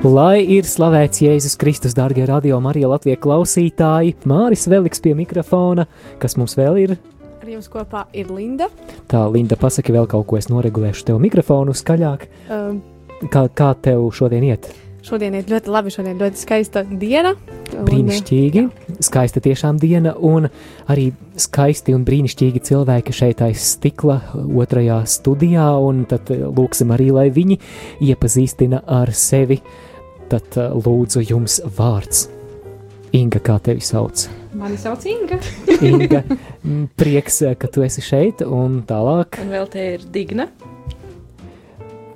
Lai ir slavēts Jēzus Kristus, darbie radio Marija Latvijas klausītāji, Māris Veliks pie mikrofona, kas mums vēl ir. Ar jums kopā ir Linda. Tā, Linda, pasaki vēl kaut ko, es noregulēšu tev mikrofonu skaļāk. Um, Kā, kā tev šodien iet? šodien ir ļoti labi, šodien ļoti skaista diena. Un, Brīnišķīgi, skaista tiešām diena, un arī skaisti un brīnišķīgi cilvēki šeit aiz stikla otrajā studijā, un tad lūksim arī, lai viņi iepazīstina ar sevi. Tad eh, lūdzu jums vārds. Inga, kā tevi sauc? Mani sauc Inga, Inga, prieks, eh, ka tu esi šeit, un tālāk. un vēl te ir Digna.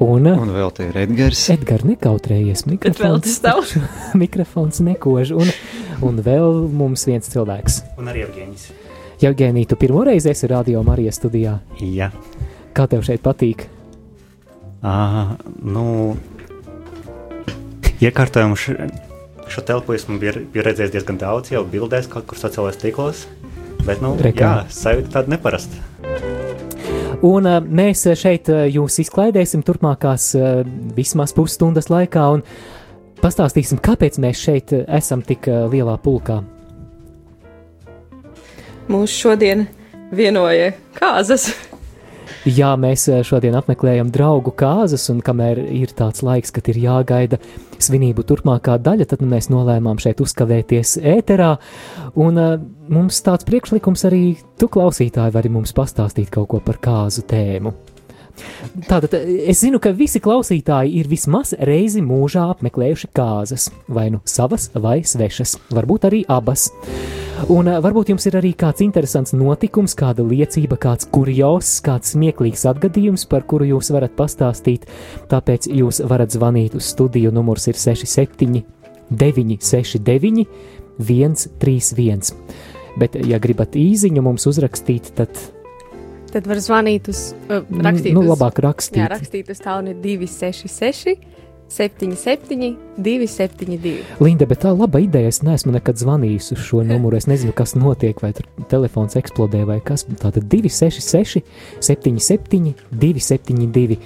Un, Un vēl te ir Edgars. Edgars, nekautrējies, Bet vēl mikrofons, mikrofons nekož, un, un vēl mums viens cilvēks. Un arī Evģēnis. Jevgenija, tu pirmo reizi esi radio Marijas studijā. Jā, Kā tev šeit patīk? uh, nu, iekārtojumu šo, šo telpu esmu biju biju redzējis diezgan daudz, jau bildēs kaut kur sociālajos tīklos. Bet, nu, Re kā. jā, sajūta tāda neparasta. Un uh, mēs šeit uh, jūs izklaidēsim turpmākās uh, vismaz pusstundas laikā un pastāstīsim, kāpēc mēs šeit esam tik lielā pulkā. Mūs šodien vienoja kāzas. Jā, mēs uh, šodien apmeklējam draugu kāzas, un kamēr ir tāds laiks, kad ir jāgaida svinību turpmākā daļa, tad mēs nolēmām šeit uzkavēties ēterā. Un uh, mums tāds priekšlikums arī tu, klausītāji, vari mums pastāstīt kaut ko par kāzu tēmu. Tātad es zinu, ka visi klausītāji ir vismaz reizi mūžā apmeklējuši kāzas, vai nu savas, vai svešas, varbūt arī abas. Un ā, varbūt jums ir arī kāds interesants notikums, kāda liecība, kāds kurjos, kāds smieklīgs atgadījums, par kuru jūs varat pastāstīt. Tāpēc jūs varat zvanīt uz studiju, numurs ir 67, 969, 131. Bet, ja gribat īsiņu mums uzrakstīt, tad Tad var zvanīt uz, uh, rakstīt nu, uz, labāk rakstīt. Jā, rakstīt uz tālruni 266, 77, 272. Linda, bet tā laba ideja. Es neesmu nekad zvanījis uz šo numuru. Es nezinu, kas notiek, vai tur telefons eksplodē vai kas. Tātad 266, 77, 272.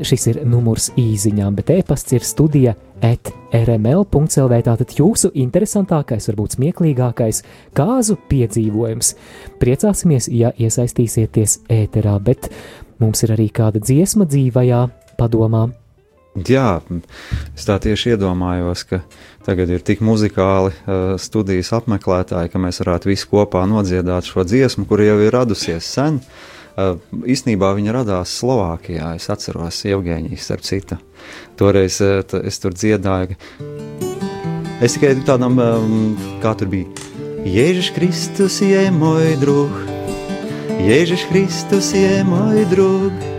Šis ir numurs īsiņām, bet e-pasts ir studija at rml.clv. Tātad jūsu interesantākais, varbūt smieklīgākais kāzu piedzīvojums. Priecāsimies, ja iesaistīsieties ēterā, bet mums ir arī kāda dziesma dzīvajā padomā. Jā, es tā tieši iedomājos, ka tagad ir tik muzikāli uh, studijas apmeklētāji, ka mēs varētu visi kopā nodziedāt šo dziesmu, kur jau ir radusies sen. Uh, īsnībā viņa radās Slovākijā. Es atceros, Evgenijas, starp citu. Toreiz t- es tur dziedāju. Es tikai tādam, um, kā tur bija. Jēzus Kristus, je moj drug, Jēzus Kristus, je moj drug.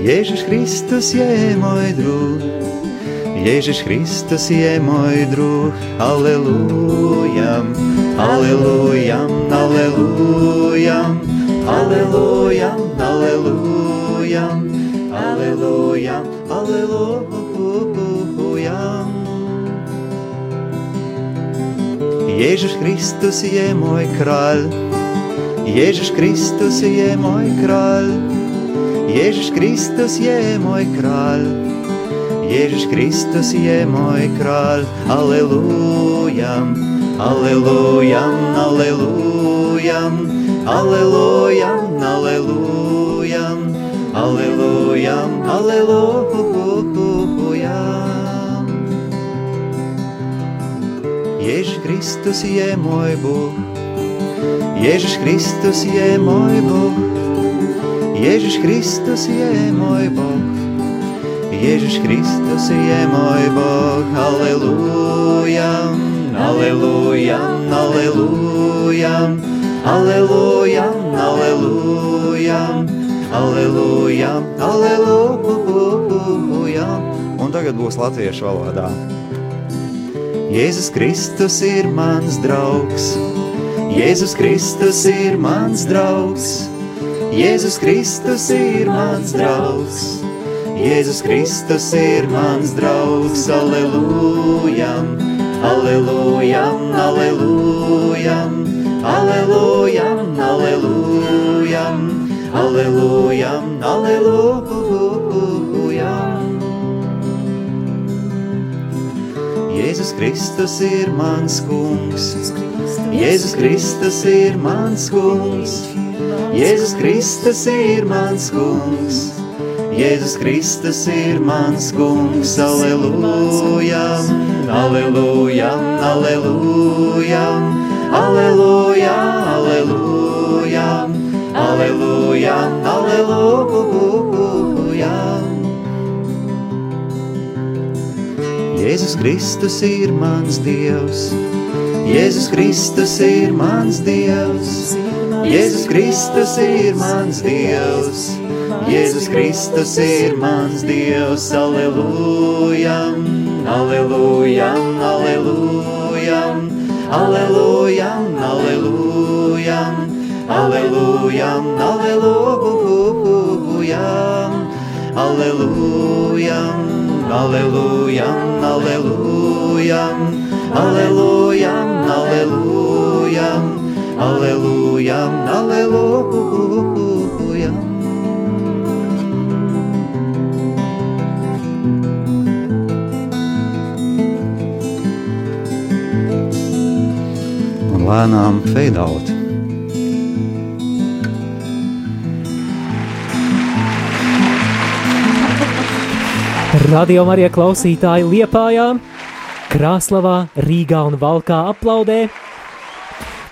Ježiš Kristus je môj druh, Ježiš Kristus je môj druh, Aleluja, Aleluja, Aleluja, Aleluja, Aleluja, Aleluja, Aleluja. Ježiš Kristus je môj kráľ, Ježiš Kristus je môj kráľ, Ježiš Kristus je môj kráľ, Ježiš Kristus je môj kráľ, aleluja, aleluja, aleluja, aleluja, aleluja, aleluja, aleluja. Ježiš Kristus je môj Boh, Ježiš Kristus je môj Boh, Ježiš Kristus je môj Boh, Ježiš Kristus je môj Boh, aleluja, aleluja, aleluja, aleluja, aleluja, aleluja, aleluja. Un tagad būs latviešu valodā. Jēzus Kristus ir mans draugs, Jēzus Kristus ir mans draugs. Jēzus Kristus ir mans draugs, Jēzus Kristus ir mans draugs, aleluja, aleluja, aleluja, aleluja, aleluja, aleluja, aleluja. Kristus ir mans kungs. Jēzus Kristus ir mans kungs. Jēzus Kristus ir mans kungs. Jēzus Kristus ir mans kungs. Aleluja, aleluja, aleluja, aleluja, aleluja, aleluja, aleluja. Jēzus Kristus ir mans Dievs, Jēzus Kristus ir mans Dievs, Jēzus Kristus ir mans Dievs, Jēzus Kristus ir mans Dievs, aleluja, aleluja, aleluja, aleluja, aleluja, aleluja, aleluja, aleluja. Aleluja, aleluja, aleluja, aleluja, aleluja, aleluja. Lēnām fade out. Radio Marija klausītāji Liepājā, Krāslavā, Rīgā un Valkā aplaudē.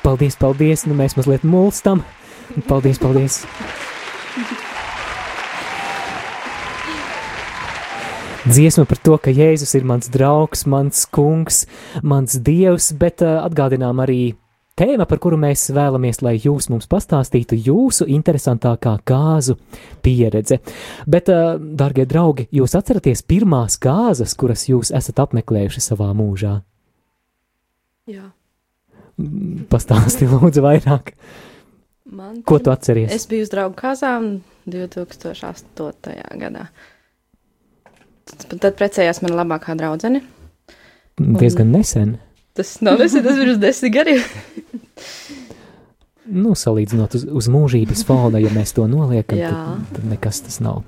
Paldies, paldies, nu mēs mazliet mulstam. Paldies, paldies. Dziesma par to, ka Jēzus ir mans draugs, mans kungs, mans dievs, bet uh, atgādinām arī tēma, par kuru mēs vēlamies, lai jūs mums pastāstītu jūsu interesantākā kāzu pieredze. Bet, uh, darbie draugi, jūs atceraties pirmās kāzas, kuras jūs esat apmeklējuši savā mūžā? Jā. Pastāsti lūdzu vairāk. Man Ko tu atceries? Es biju uz draugu kāzām 2008. gadā. Tad precējās mana labākā draudzene. Diezgan nesen. Tas nav nesen, tas ir uz desmit gadiem. Nu, salīdzinot uz, uz mūžības fona, ja mēs to noliekam, tad, tad nekas tas nav.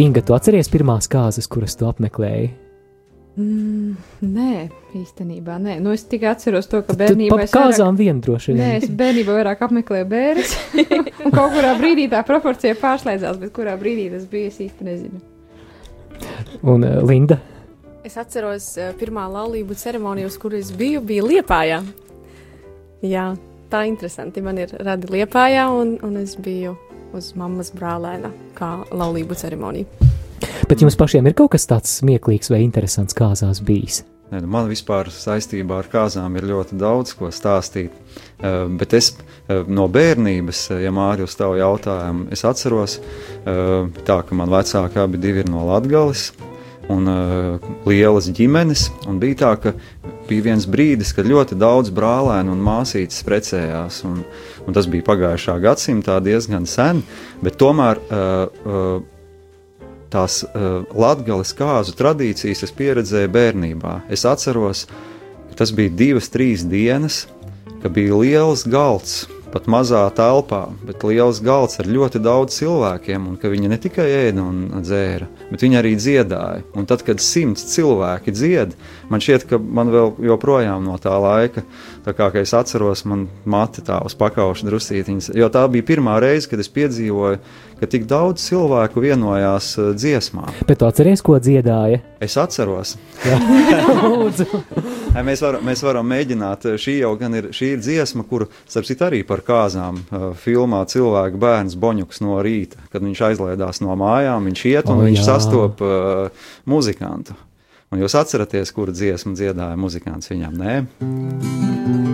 Inga, tu atceries pirmās kāzas, kuras tu apmeklēji? Mm, nē, īstenībā nē. Nu, es tikai atceros to, ka bērnībā es vairāk, kāzām vien droši nē, vien. es bērnībā vairāk apmeklēju bērnus. un kaut kurā brīdī tā proporcija pārslēdzās, bet kurā brīdī tas bija, es īsti nezinu. Un uh, Linda, Es atceros, uh, pirmā laulību ceremonija, uz kuru es biju, bija Liepājā. Jā, tā interesanti. Man ir radi Liepājā, un, un es biju uz mammas brālēna kā laulību ceremonija. bet jums pašiem ir kaut kas tāds smieklīgs vai interesants kāzās bijis? Ne, nu man vispār saistībā ar kāzām ir ļoti daudz ko stāstīt. Uh, bet es uh, no bērnības, ja Mārija uz tavu jautājumu, es atceros, uh, tā, ka man vecāki abi divi ir no Latgales un uh, lielas ģimenes. Un bija tā, ka bija viens brīdis, kad ļoti daudz brālēnu un māsītes precējās. Un, un tas bija pagājušā gadsimtā diezgan sen, bet tomēr uh, uh, tās uh, latgales kāzu tradīcijas es pieredzēju bērnībā. Es atceros, ka tas bija divas, trīs dienas, ka bija liels galds, pat mazā telpā, bet liels galds ar ļoti daudz cilvēkiem, un ka viņi ne tikai ēda un dzēra, bet viņi arī dziedāja. Un tad, kad simts cilvēki dzied, man šķiet, ka man vēl joprojām no tā laika, tā kā es atceros, man mati tā uz pakauša drusītiņas, jo tā bija pirmā reize, kad es piedzīvoju, ka tik daudz cilvēku vienojās uh, dziesmā. Bet tu atceries, ko dziedāja? Es atceros, Mēs varam, mēs varam mēģināt. Šī jau gan ir, šī ir dziesma, kuru, starp citu, arī par kāzām uh, filmā cilvēka bērns Boņuks no rīta. Kad viņš aizlaidās no mājām, viņš iet un O, viņš jā. sastopas uh, muzikantu. Un jūs atceraties, kuru dziesmu dziedāja muzikants viņam? Nē,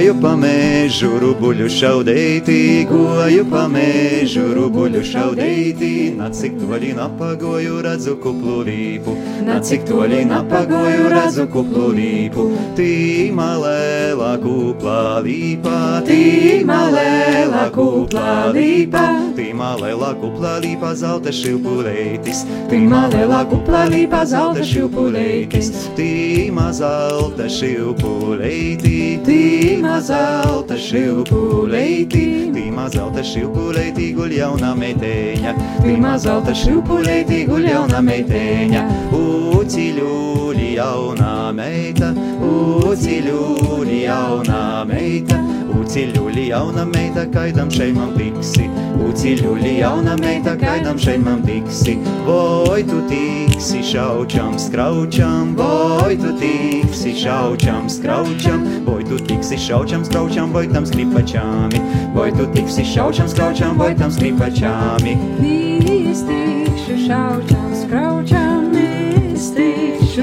Eu by. Mēžu, rubuļu šaudētī, goju pa mēžu, rubuļu šaudētī, nacik toļi napagoju, redzu kuplu līpu, nacik toļi napagoju, redzu kuplu līpu, tīma lēla kuplā līpā, tīma lēla kuplā līpā, tīma lēla kuplā līpā, zelta šilpuleitis, tīma lēla kuplā līpā, zelta šilpuleitis, tīma zelta šilpuleiti, tīma zelta šilpuleiti, tīma zelta šilpuleiti, guļ jauna meiteņa, tīma zelta šilpuleiti, guļ jauna meiteņa, uciļūļi jauna meita, uciļūļi jauna meita, uciļūļi jauna meita, kaidam šeimam tiksi, uciļūļi jauna meita, kaidam šeimam tiksi, voi tu tiksi šaučam, skraučam, voi tu tiksi šaučam, skraučam, voi tu tiksi šaučam, skraučam, voi tam skripačāmi, voi tu tiksi šaučam, skraučam, voi tam skripačāmi. Nīs tikšu šaučam, skraučam,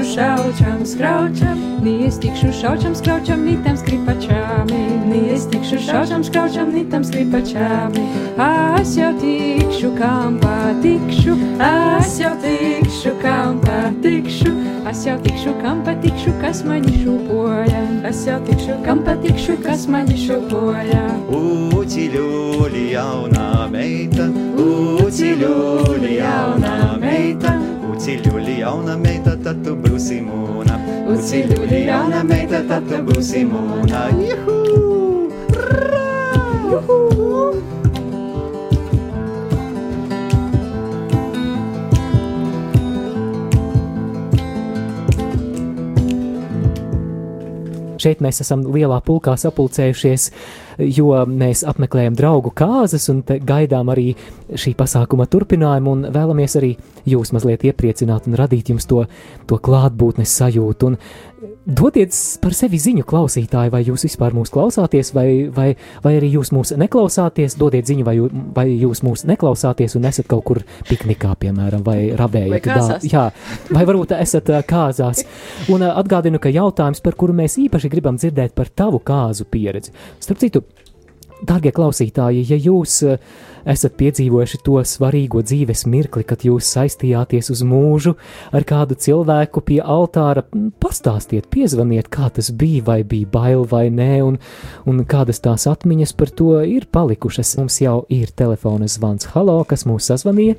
tikšu šaučam, skraučam, nīs tikšu šaučam, skraučam, nitam skripačāmi, nīs tikšu šaučam, skraučam, nitam skripačāmi. Es jau tikšu, kam patikšu, es jau tikšu, kam patikšu, es jau tikšu, kam patikšu, kas mani šūpoja, es jau tikšu, kam patikšu, kas mani šūpoja. Uciļūļi jaunā meita, uciļūļi jaunā meita, uciļūļi jauna meita, tad tu būsi mūna. Uciļūļi jauna meita, tad tu būsi mūna. Juhu! Šeit mēs esam lielā pulkā sapulcējušies, jo mēs apmeklējam draugu kāzas un gaidām arī šī pasākuma turpinājumu un vēlamies arī jūs mazliet iepriecināt un radīt jums to, to klātbūtnes sajūtu. Un dodiet par sevi ziņu klausītāji, vai jūs vispār mūs klausāties, vai, vai, vai arī jūs mūs neklausāties, dodiet ziņu, vai, jū, vai jūs mūs neklausāties un esat kaut kur piknikā, piemēram, vai rabējat. Vai kāzās. Jā, vai varbūt esat kāzās. Un atgādinu, ka jautājums, par kuru mēs īpaši gribam dzirdēt par tavu kāzu pieredzi. Starp citu, dārgie klausītāji, ja jūs ā, esat piedzīvojuši to svarīgo dzīves mirkli, kad jūs saistījāties uz mūžu ar kādu cilvēku pie altāra, m, pastāstiet, piezvaniet, kā tas bija, vai bija bail vai nē, un, un kādas tās atmiņas par to ir palikušas. Mums jau ir telefona zvans. Halo, kas mūs sazvanīja?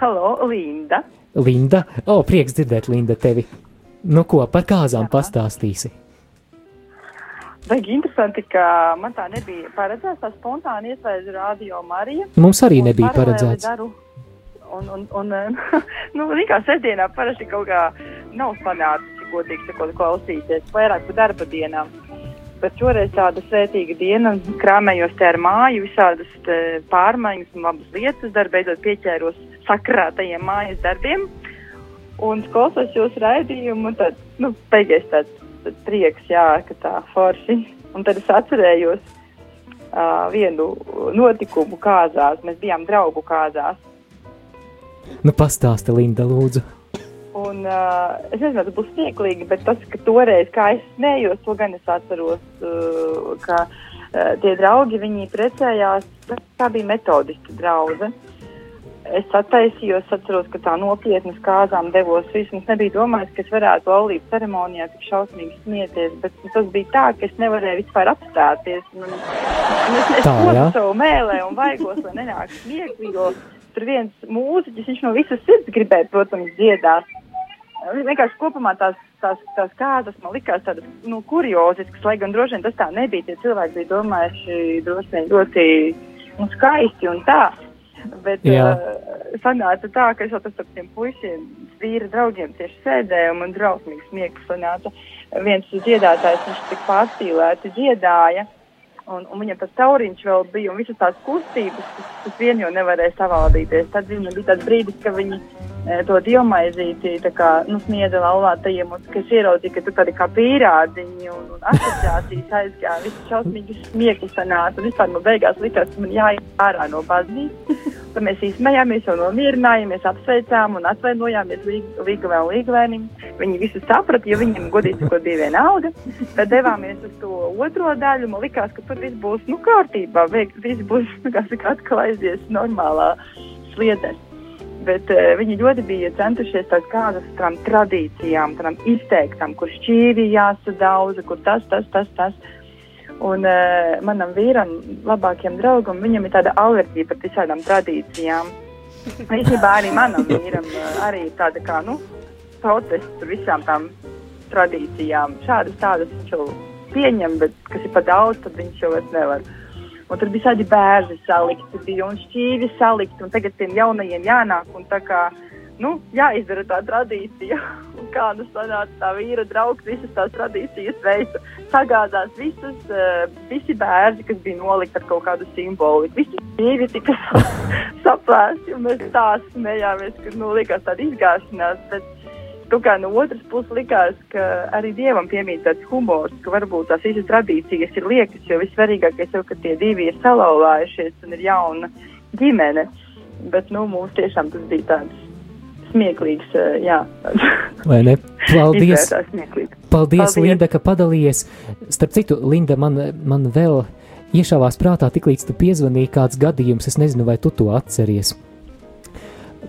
Halo, Linda. Linda. O, prieks dzirdēt, Linda, tevi. Nu ko, par kāzām pastāstīsi? Baigi interesanti, ka man tā nebija paredzēta tā spontāna iesaistīta radio Marija. Mums arī nebija paredzēts. Daru, un, un, un, nu, kā sestdienā parasti kaut kā nav sanācis, godīgi sakot, klausīties vairāk par darba dienām. Bet šoreiz tāda svētīga diena, krāmējos te ar māju, visādas pārmaiņas un labas lietas, darba beidzot pieķēros sakrātajiem mājas darbiem. Un klausos jūsu raidījumu, un tad, nu, beigās tāds prieks, jā, ka tā forši. Un tad es atcerējos uh, vienu notikumu kāzās. Mēs bijām draugu kāzās. Nu, pastāsti, Linda, lūdzu. Un, uh, es nezinu, tas būs smieklīgi, bet tas, ka toreiz, kā es smējos, to gan es atceros, uh, ka uh, tie draugi, viņi precējās, tā bija metodistu draudze. Es attaisījos, atceros, ka tā nopietnas kāzām devos. Vismaz nebija domājis, ka es varētu laulību ceremonijā tik šausmīgi smieties, bet tas bija tā, ka es nevarēju vispār apstāties. Un, un es es Tā, kopu jā? savu mēlē un vaigos, lai nenāk smieklīgi, tur viens mūziķis, viņš no visas sirds gribēja, protams, dziedāt. Vienkārši kopumā tās, tās, tās kāzas man likās tādas nu, kurioziskas, lai gan droši vien tas tā nebija. Tie cilvēki bija domājuši droši vien ļoti nu, skaisti un tā. Bet Jā. uh, sanāca tā, ka es jau ar tiem puišiem, vīra draugiem tieši sēdēju un man drausmīgi smieklis sanāca. Viens dziedātājs, viņš tik pārstīlēti dziedāja. Un, un viņam tas tauriņš vēl bija, un visas tās kustības, tas, tas vien jau nevarēja savaldīties. Tad zinu, bija tāds brīdis, ka viņi e, to dievmaizīti tā kā, nu, sniedza laulātajiem, un es ieraudzīju, ka tur tādi kā pīrādziņi un, un asociācijas aizgāja, visi šausmīgi smiekli sanāca, un vispār man beigās likās, ka man jāiet ārā no baznīcas. Tad mēs izsmējāmies, jau nomierinājāmies, apsveicām un atvainojāmies Līgavai un Līgavēnim. Viņi visu saprata, jo viņiem godīgi sakot bija viena alga. Tad devāmies uz to otro daļu. Man likās, ka tur viss būs nu, kārtībā, viss būs saka, atkal aizies normālā sliedē. Bet uh, viņi ļoti bija centušies tādām kādām tādām tradīcijām, tādām izteiktām, kur šķīvi jāsadauza, kur tas, tas, tas, tas. tas Un uh, manam vīram, labākajam draugam, viņam ir tāda alerģija pret visādām tradīcijām. Īstenībā arī manam vīram uh, arī tāda kā, nu, protests par visām tām tradīcijām. Šādas tādas viņš jau pieņem, bet kas ir pa daudz, tad viņš jau vairs nevar. Un tur bija tādi bērni salikti, bija un šķīvi salikti, un tagad tiem jaunajiem jānāk un tā kā, nu, jāizdara tā tradīcija. Un kā nu sanāca tā vīra draugs visas tās tradīcijas veica sagādās visus, uh, visi bērni, kas bija nolikti ar kaut kādu simbolu. Visi dzīvi tika saplēsti, un mēs tā smējāmies, ka, nu, likās tāda izgāšanās, bet kaut kā no otras puses likās, ka arī Dievam piemīt tāds humors, ka varbūt tās visas tradīcijas ir liekas, jo vissvarīgākais jau, ka tie divi ir salauzājušies un ir jauna ģimene. Bet, nu, mums tiešām tas bija tāds smieklīgs, jā. Vai ne? Paldies! Paldies, Paldies, Linda, ka padalījies. Starp citu, Linda, man, man vēl iešāvās prātā, tiklīdz tu piezvanīji kāds gadījums, es nezinu, vai tu to atceries.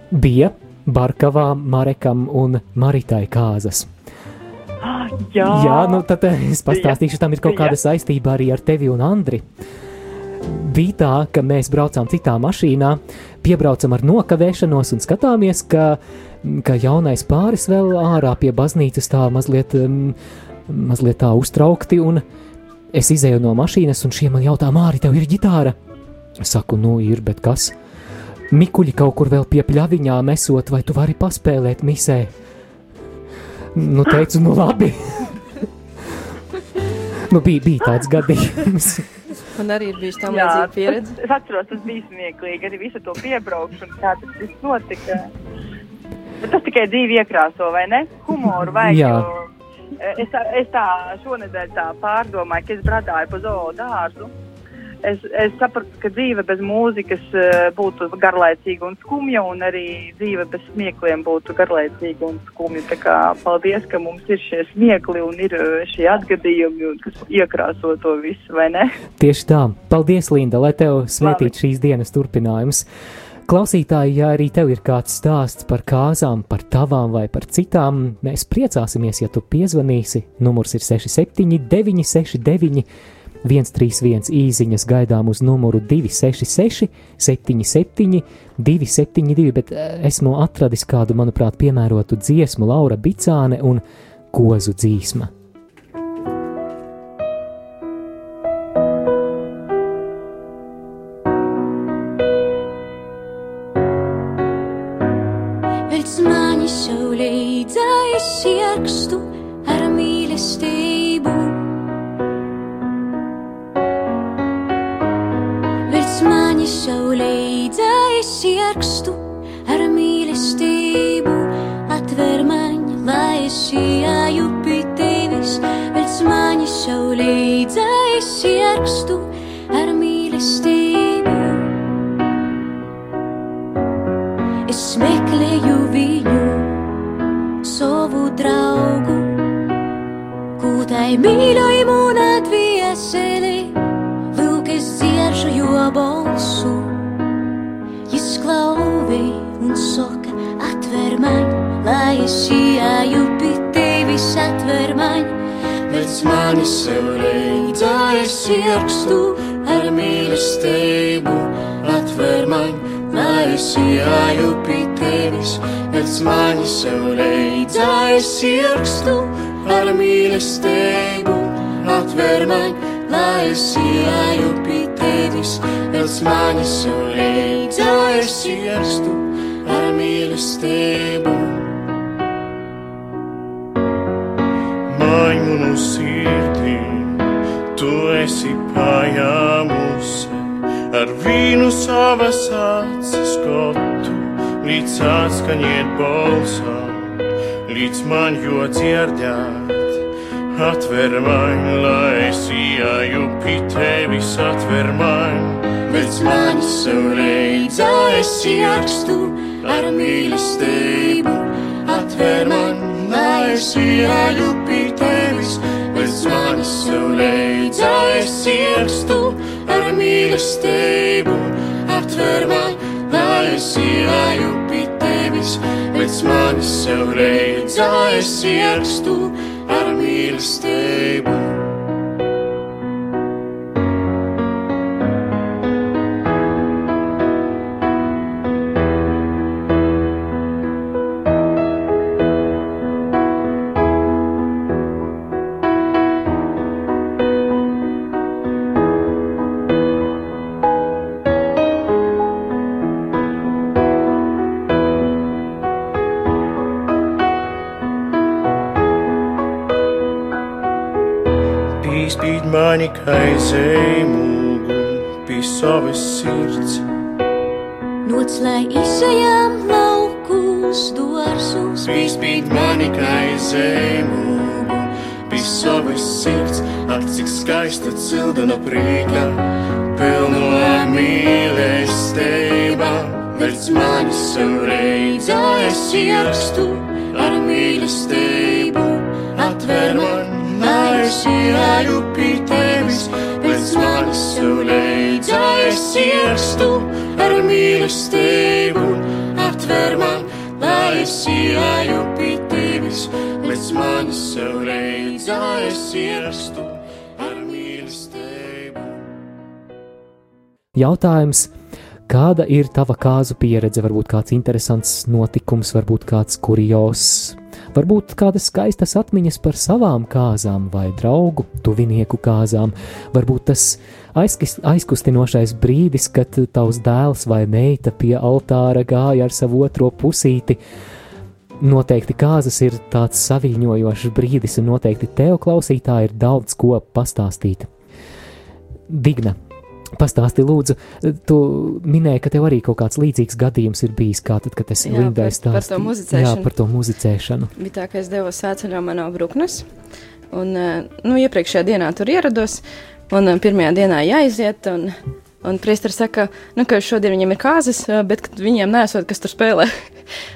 Bija Barkavā, Marekam un Maritai kāzas. Jā, Jā nu tad es pastāstīšu, tam ir kaut kāda saistība arī ar tevi un Andri. Bija tā, ka mēs braucām citā mašīnā, piebraucam ar nokavēšanos un skatāmies, ka ka jaunais pāris vēl ārā pie baznīcas tā mazliet, mazliet tā uztraukti, es izēju no mašīnas, un šie man jautā, Māri, tev ir ģitāra? Es saku, nu ir, bet kas? Mikuļi kaut kur vēl pie pļaviņām esot, vai tu vari paspēlēt misē? Nu, teicu, nu labi. nu, bija, bija tāds gadījums. Man arī ir bijusi tā līdzīga pieredze. Es atceros, tas bija smieklīgi, arī visu to piebraukšanu, kā tas viss notika. Bet tas tikai dzīvi iekrāso, vai ne? Humoru vajag. Jā. Es, tā, es tā šonadēļ tā pārdomāju, ka es bradāju pa zoo dārzu. Es, es sapratu, ka dzīve bez mūzikas uh, būtu garlaicīga un skumja, un arī dzīve bez smiekliem būtu garlaicīga un skumja. Tā kā paldies, ka mums ir šie smiekli un ir šie atgadījumi, kas iekrāso to visu, vai ne? Tieši tā. Paldies, Linda, lai tev svētīt šīs dienas turpinājums. Klausītāji, ja arī tev ir kāds stāsts par kāzām, par tavām vai par citām, mēs priecāsimies, ja tu piezvanīsi. Numurs ir 679, 669, 131 īsiņas gaidām uz numuru 266, 77, 272, bet eh, esmu atradis kādu, manuprāt, piemērotu dziesmu Laura Bicāne un Kozu dzīsma. Kūtai mīļojumu un atvieseli, lūk, es dziešu jo balsu. Jis klauvī un saka, atver man, lai es ieju pie tevis, atver man. Pēc manis sev reidzā es ierakstu ar mīlestību, atver man, lai es ieju pie tevis pēc manis sev leidzā es ierakstu ar mīlestību. Atver man, lai es ieju pie tevis, pēc manis sev leidzā es ierakstu ar mīlestību. Maimunu sirdī, tu esi pajāmusi ar vīnu savas acis skotu līdz atskaņiet balsam, līdz man jo dzirdēt. Atver man, lai es ieju pie tevis, atver man, manis sev reidzā es ierakstu ar mīlestību. Atver man, lai es ieļu pie tevis, manis sev reidzā es ierakstu ar mīlestību. Atver man, lai es ieļu pie tevis, pēc manis sev reidzā es ierakstu ar mīlestību. Kaizei mūgu, pie savas sirds. Noc, lai izejām laukus, dārzus, Pīspīd mani kaizei mūgu, pie savas sirds. Ak, cik skaista cildena prīka, pilno mīlestība. Vērts mani sev reizē, es ierakstu ar mīlestību. Atver man, lai es reizē, es ierakstu ar mīlestību. Atver man, lai es ieju pie tevis, sev reizē, es ierakstu ar mīlestību. Jautājums, kāda ir tava kāzu pieredze? Varbūt kāds interesants notikums, varbūt kāds kurios, varbūt kādas skaistas atmiņas par savām kāzām vai draugu, tuvinieku kāzām. Varbūt tas aizkustinošais brīdis, kad tavs dēls vai meita pie altāra gāja ar savu otro pusīti. Noteikti kāzas ir tāds saviņojošs brīdis, un noteikti tev, klausītāji, ir daudz ko pastāstīt. Digna, pastāsti, lūdzu, tu minēji, ka tev arī kaut kāds līdzīgs gadījums ir bijis, kā tad, kad es Jā, Lindai par- par to muzicēšanu. Jā, par to muzicēšanu. bija tā, ka es devos sēceļā manā brūknes. Un, eh, nu, iepriekšējā dienā tur ierados, un eh, pirmajā dienā jāiziet. Un, un priesteris saka, nu, ka šodien viņiem ir kāzas, eh, bet viņiem nesot, kas tur spēlē.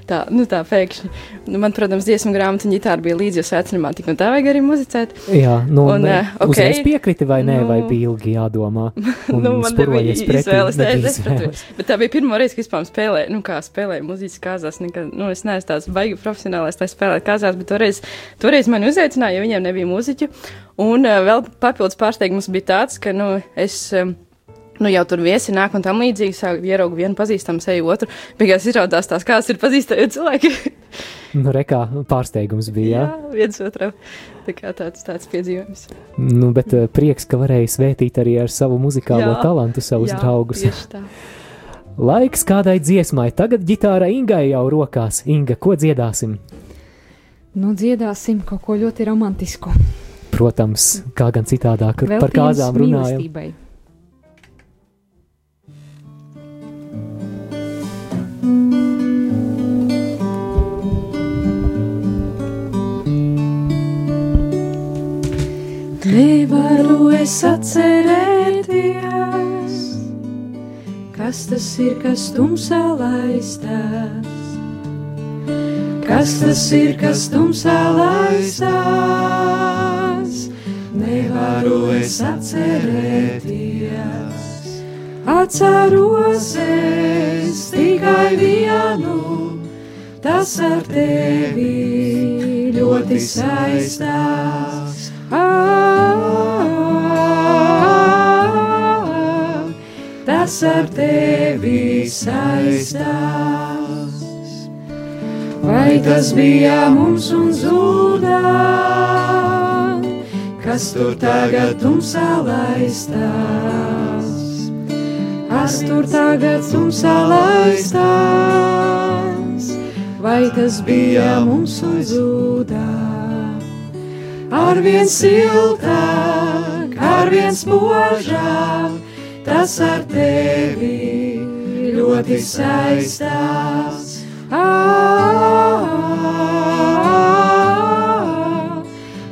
Tā, nu, tā pēkšņi. Nu, man, protams, dziesmu grāmata un ģitāra bija līdzi, jo sēceļā tik un tā vajag arī muzicēt. Jā, nu, Un, un, eh, ok. uzreiz piekriti vai nē, Nu, vai bija ilgi jādomā. Nu, man nebija izvēles. nebija es izvēles. Bet tā bija pirmā reize, kad vispār spēlēju, nu, kā spēlēju mūzikas kāzās. Nekad, nu, es neesmu tāds baigi profesionālais, lai spēlētu kāzās, bet toreiz, toreiz mani uzaicināja, jo viņiem nebija mūziķu. Un uh, vēl papildus pārsteigums bija tāds, ka, nu, es. Um, Nu, jau tur viesi nāk un tam līdzīgi. Sāku ieraugu vienu pazīstamu seju, otru. Beigās izrādās tās, kādas ir pazīstami cilvēki. Nu, rekā pārsteigums bija. Jā. Jā, viens otram. Tā kā tāds, tāds piedzīvojums. Nu, bet eh, prieks, ka varēja svētīt arī ar savu muzikālo Jā, talantu savus Jā, draugus. Tieši tā. Laiks kādai dziesmai, tagad ģitāra Ingai jau rokās. Inga, ko dziedāsim? Nu, dziedāsim kaut ko ļoti romantisku. Protams, kā gan citādāk, par Veltījums kāzām runājam. mīlestībai. Nevaru es atcerēties, kas tas ir, kas tumsā laistās. Kas tas ir, kas tumsā laistās? Nevaru es atcerēties. Atceros es tikai vienu, tas ar tevi ļoti saistās. Tas ar tevi saistās. Vai tas bija mums un zudā, kas tur tagad tumsā laistās? Kas tur tagad tumsā laistās? Vai tas bija mums un zudā? Arvien siltāk, arvien spožāk, tas ar tevi ļoti saistās.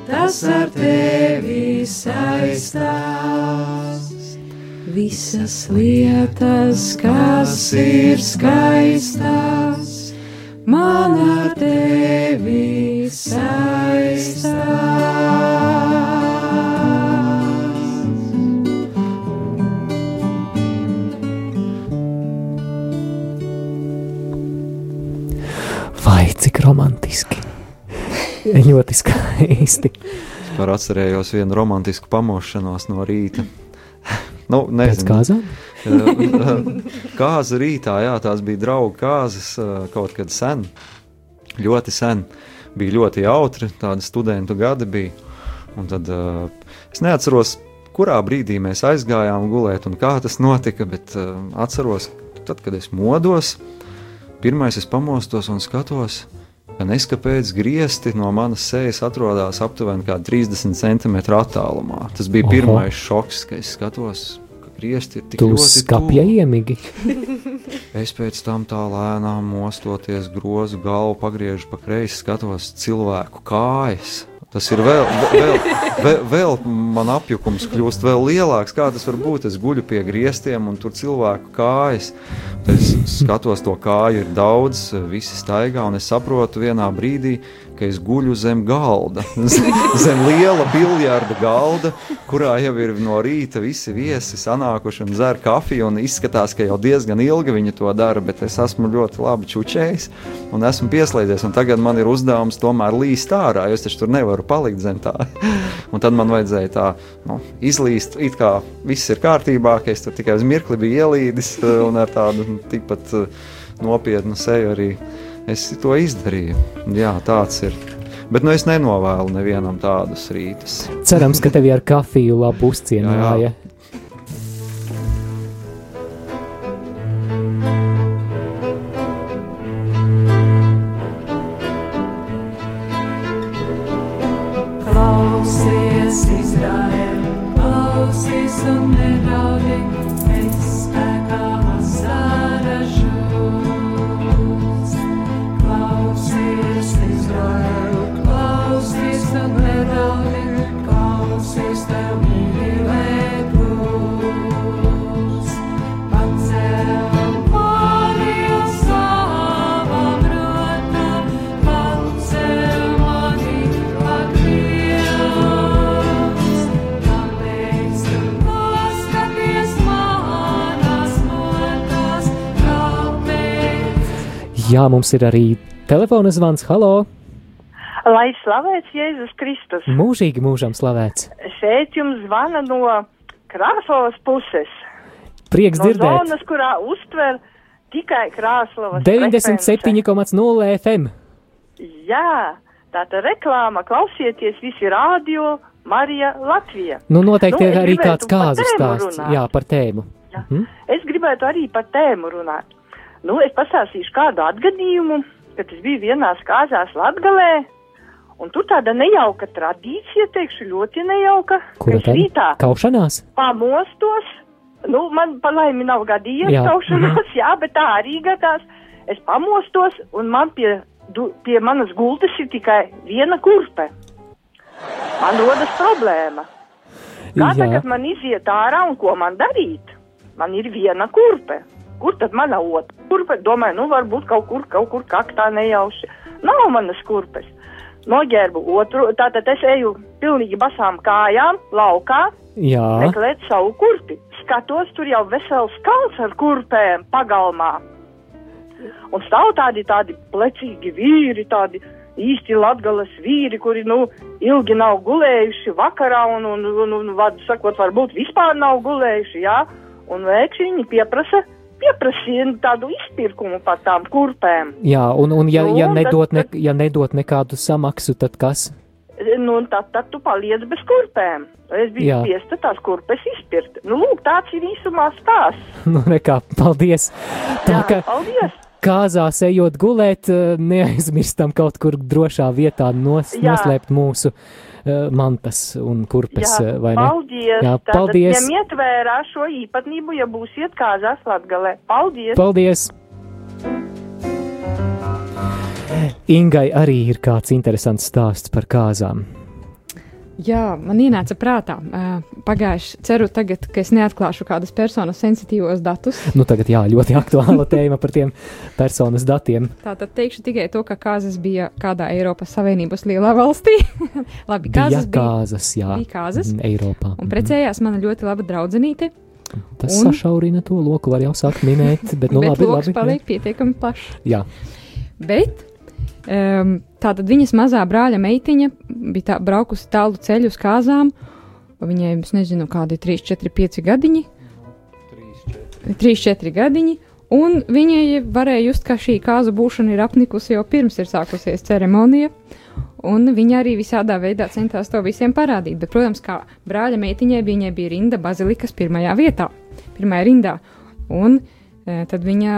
Tas ar tevi saistās. visas lietas, kas ir skaistas, man ar tevi saistās. Ļoti skaisti. Es par atcerējos vienu romantisku pamošanos no rīta. nu, Pēc nezinu. kāzām? Kāza rītā, jā, tās bija draugu kāzas eh, kaut kad sen. Ļoti sen. Bija ļoti jautri, tādi studentu gadi bija. Un tad uh, es neatceros, kurā brīdī mēs aizgājām gulēt un kā tas notika, bet uh, atceros, tad, kad es modos, pirmais es pamostos un skatos, ka neskapēc griezti no manas sejas atrodas aptuveni kā 30 cm attālumā. Tas bija Oho. pirmais šoks, kad es skatos, ka griezti ir tik Tu ļoti skapja tuvu. iemigi. Es pēc tam tā lēnām mostoties, grozu galvu, pagriežu pa kreisi, skatos cilvēku kājas. Tas ir vēl, vēl, vēl, vēl man apjukums kļūst vēl lielāks. Kā tas var būt? Es guļu pie griestiem un tur cilvēku kājas. Es skatos, to kāju ir daudz, visi staigā, un es saprotu vienā brīdī, ka es guļu zem galda, zem liela biljarda galda, kurā jau ir no rīta visi viesi sanākuši un dzer kafiju. un Izskatās, ka jau diezgan ilgi viņi to dara, bet es esmu ļoti labi čučējis un esmu pieslēdzies. Un tagad man ir uzdevums tomēr līst ārā, jo es taču tur nevaru palikt zem tā. Un tad man vajadzēja tā nu, izlīst, it kā viss ir kārtībā, ka es tur tikai uz mirkli biju ielīdis un ar tādu tikpat eh, nopietnu seju arī es to izdarīju. Jā, tāds ir. Bet nu, es nenovēlu nevienam tādus rītus. Cerams, ka tevi ar kafiju labi uzcienāja. Klausies, Izraēl, klausies un nedaudi, Jā, mums ir arī telefona zvans. Halo! Lai slavēts Jēzus Kristus. Mūžīgi mūžam slavēts. Šeit jums zvana no Krāslavas puses. Prieks no dzirdēt. zonas, kurā uztver tikai Krāslavas. 97,0 FM. Jā, tāda reklāma, klausieties visi rādio Marija Latvija. Nu, noteikti Nu, ir arī kāds kāzu stāsts. runāt. Jā, par tēmu. Mhm. Es gribētu arī par tēmu runāt. Nu, es pastāstīšu kādu atgadījumu, kad es biju vienās kāzās Latgalē, un tur tāda nejauka tradīcija, teikšu, ļoti nejauka, ka es rītā? Kaušanās? pamostos, nu, man pa laimi nav gadījies Jā, kaušanās, jā, bet tā arī gadās. Es pamostos, un man pie, du, pie manas gultas ir tikai viena kurpe. Man rodas problēma. Kā Jā. tagad man iziet ārā un ko man darīt? Man ir viena kurpe. Kur tad mana otra kurpe? Domāju, nu varbūt kaut kur, kaut kur kaktā nejauši. Nav manas kurpes. Noģērbu otru, tātad es eju pilnīgi basām kājām, laukā, Jā. meklēt savu kurpi. Skatos, tur jau vesels kalns ar kurpēm pagalmā. Un stāv tādi, tādi plecīgi vīri, tādi īsti latgalas vīri, kuri, nu, ilgi nav gulējuši vakarā un, un, un, un vārdu sakot, varbūt vispār nav gulējuši, jā. Un pēkšņi viņi pieprasa, pieprasīja tādu izpirkumu par tām kurpēm. Jā, un, un ja, Nu, ja, nedot ne, ja nedot nekādu samaksu, tad kas? Nu, tad, tad tu paliec bez kurpēm. Es biju spiesta tās kurpes izpirkt. Nu, lūk, tāds ir īsumā stāsts. Nu, nekā, paldies. Tā Jā, kā paldies. kāzās ejot gulēt, neaizmirstam kaut kur drošā vietā nos, Jā. noslēpt mūsu mantas un kurpes, Jā, eh, vai ne? paldies. Jā, Tātad paldies. Ņemiet vērā šo īpatnību, ja būsiet kāzās Latgalē. Paldies! Paldies! Ingai arī ir kāds interesants stāsts par kāzām. Jā, man ienāca prātā. Pagājuši, ceru, tagad, ka es neatklāšu kādas personas sensitīvos datus. Nu, tagad, jā, ļoti aktuāla tēma par tiem personas datiem. Tātad teikšu tikai to, ka Kāzas bija kādā Eiropas Savienības lielā valstī. Labi, Kāzas bija. Kāzas, jā. Bija Kāzas. Eiropā. Un precējās mana ļoti laba draudzenīte. Tas un... sašaurina to loku, var jau sākt minēt, bet nu bet labi, labi. paliek pietiekami plašs. Jā. Bet um, tātad viņas mazā brāļa meitiņa bija tā, braukusi tālu ceļu uz kāzām. Viņai, es nezinu, kādi 3, 4, 5 gadiņi. 3, 4 gadiņi. Un viņai varēja just, ka šī kāzu būšana ir apnikusi jau pirms ir sākusies ceremonija. Un viņa arī visādā veidā centās to visiem parādīt. Bet, protams, kā brāļa meitiņai, viņai bija rinda bazilikas pirmajā vietā, pirmajā rindā. Un e, tad viņa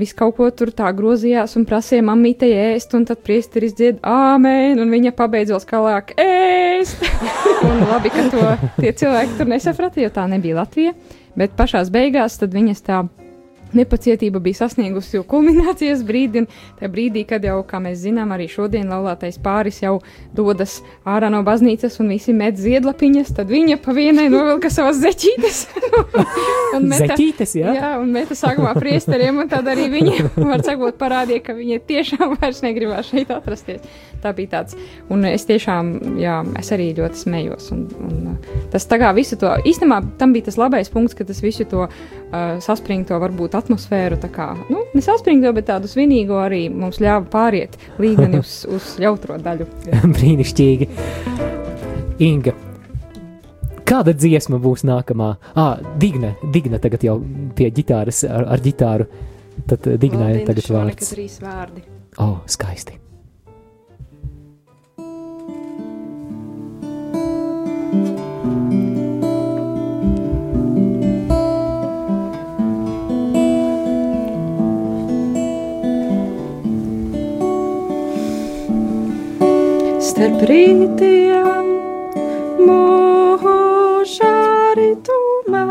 visu kaut ko tur tā grozījās un prasīja mammītei ēst, un tad priesteris dzied āmēn, un viņa pabeidzot skalāk ēst. un labi, ka to tie cilvēki tur nesaprata, jo tā nebija Latvija. Bet pašās beigās tad viņas tā nepacietība bija sasniegusi jau kulminācijas brīdi, un tajā brīdī, kad jau, kā mēs zinām, arī šodien laulātais pāris jau dodas ārā no baznīcas un visi met ziedlapiņas, tad viņa pa vienai novilka savas zeķītes. meta, zeķītes, jā? Jā, un meta sākumā priesteriem, un tad arī viņa, var sakot, parādīja, ka viņa tiešām vairs negribās šeit atrasties. Tā bija tāds, un es tiešām, jā, es arī ļoti smējos, un, un tas tā kā visu to, īstenībā tam bija tas labais punkts, ka tas visu to uh, saspringto varbūt atmosfēru, tā kā nu, nesaspringto, bet tādu svinīgu arī mums ļāva pāriet līmeni uz, uz jautro daļu. Brīnišķīgi! Inga, kāda dziesma būs nākamā? Ah, Digna, Digna tagad jau pie ģitāras ar, ar ģitāru. Tad Dignai tagad vārds. Trīs vārdi. Oh, skaisti! Starp rītiem. Mūžā ritumā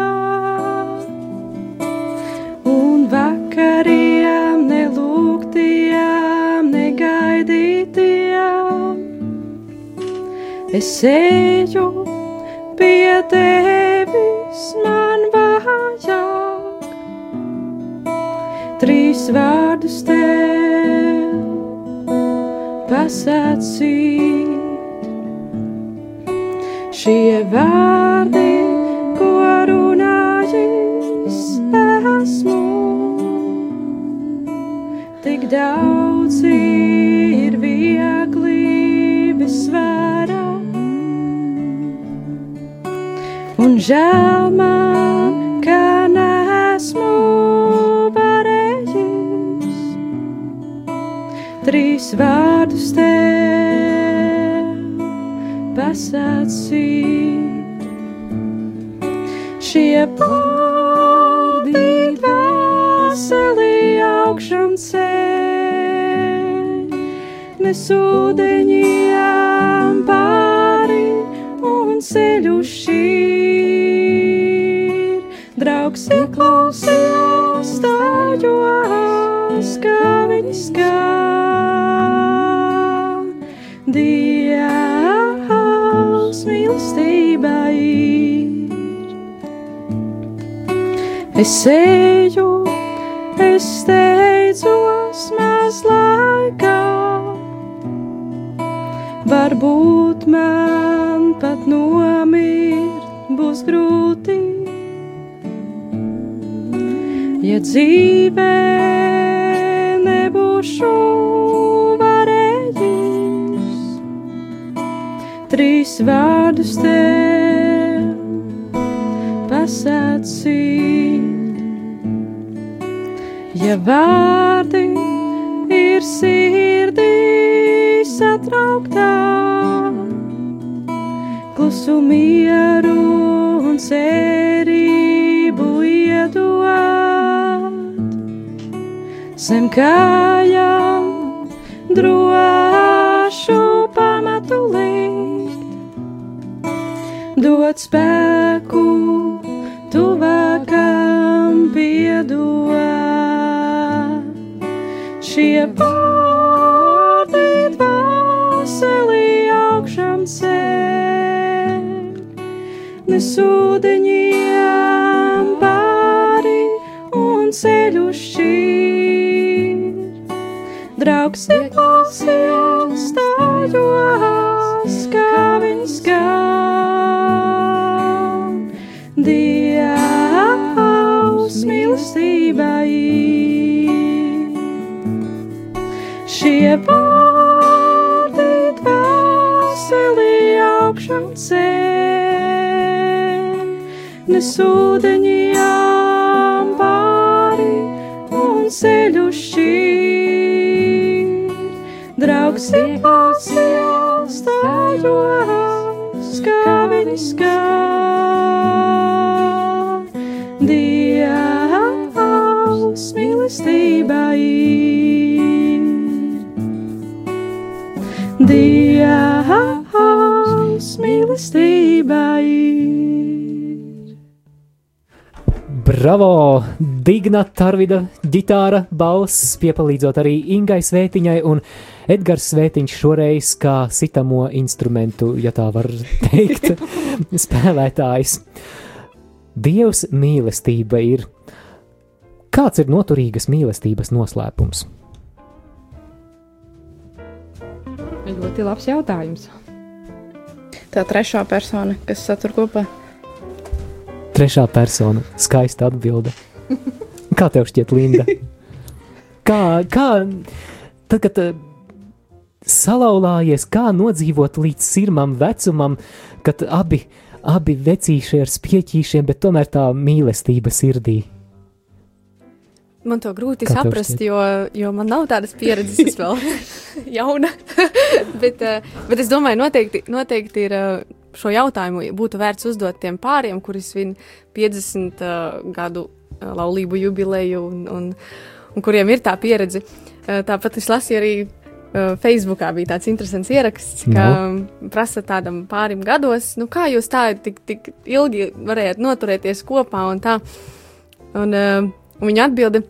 un vakariem nelūgtiem, negaidītiem. Es eju pie tevis, man vajag. Trīs vārdus tev pasācīt. Šie vārdi, ko runājis esmu, tik daudz ir vieglības svara. Un žēl man, ka nesmu trīs vārdus tev pasācīt. Šie vārdi dvēseli augšām ceļ, nes ūdeņiem pāri un ceļu šķīr. Draugs ieklausījās stājos, kā viņi skan. Mīlestība ir. Es eju, es steidzos maz laikā. Varbūt man pat nomirt būs grūti. Ja dzīvē nebūšu varējis, trīs vārdus tev pasācīt. Ja vārdi ir sirdī satrauktā, klusu mieru un cerību iedot, zem kājām drošu pamatu likt, dot spēku piedot. Šie vārdi dvēseli augšām ceļ, nesūdeņiem pāri un ceļu šķīr. Draugs neklausījās, stājos, kā viņš skan. Dievs mīlestībai. Šie vārdi dvēseli augšām cēl, nesūdeņiem pāri un ceļu šķīr. Draugs ieklausījās, stājos, kā viņi skan. Mīlestībai. Dievs mīlestībai. Bravo! Digna Tarvida ģitāra, balss, piepalīdzot arī Ingai Svētiņai un Edgars Svētiņš šoreiz kā sitamo instrumentu, ja tā var teikt, spēlētājs. Dievs mīlestība ir. Kāds ir noturīgas mīlestības noslēpums? Ļoti labs jautājums. Tā trešā persona, kas satur kopā. Trešā persona - skaista atbilde. Kā tev šķiet, Linda? Kā, kā tad, kad eh, salauzājies, kā nodzīvot līdz sirmam vecumam, kad abi, abi vecīši ir spieķīšiem, bet tomēr tā mīlestība sirdī? Man to grūti Kā saprast, jo, jo man nav tādas pieredzes, es vēl jauna. bet, eh, bet es domāju, noteikti, noteikti ir eh, šo jautājumu būtu vērts uzdot tiem pāriem, kuri svin 50 uh, gadu eh, laulību jubileju un, un, un kuriem ir tā pieredze. Eh, Tāpat es lasīju arī Facebookā bija tāds interesants ieraksts, ka no. prasa tādam pārim gados, nu kā jūs tā tik, tik ilgi varējāt noturēties kopā un tā. Un, uh, un viņa atbildi,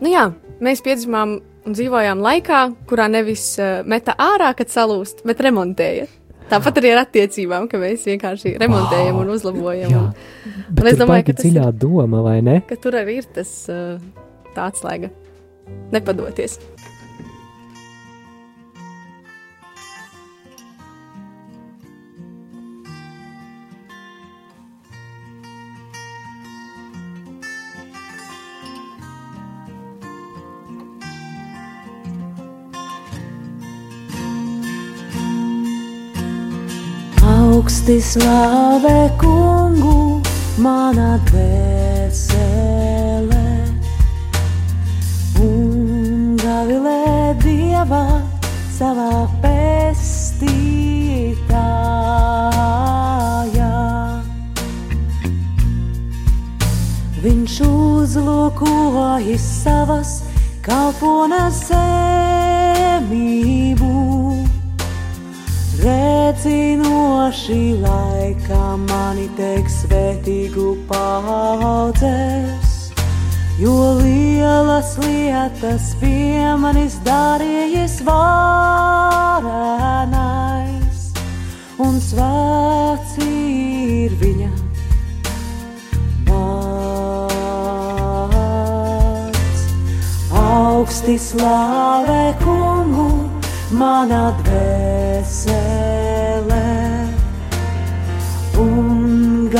nu jā, mēs piedzimām un dzīvojām laikā, kurā nevis uh, meta ārā, kad salūst, bet remontēja. Tāpat arī ar attiecībām, ka mēs vienkārši remontējam Wow. un uzlabojam. Jā. Un, Bet un es domāju, ka tas ir, dziļā doma, vai ne? ka tur arī ir tas uh, tāds slēga. Nepadoties. Augsti slāvē kungu, mana dvēsele, un gavilē dievā savā pestītājā. Viņš uzlūkojas savas kalponas zemību. Redzinoši laikā mani teiks svētīgu paudzes, jo lielas lietas pie manis darījis varenais, un svēts ir viņa vārds. Augsti slāvē kungu, mana dvēsele,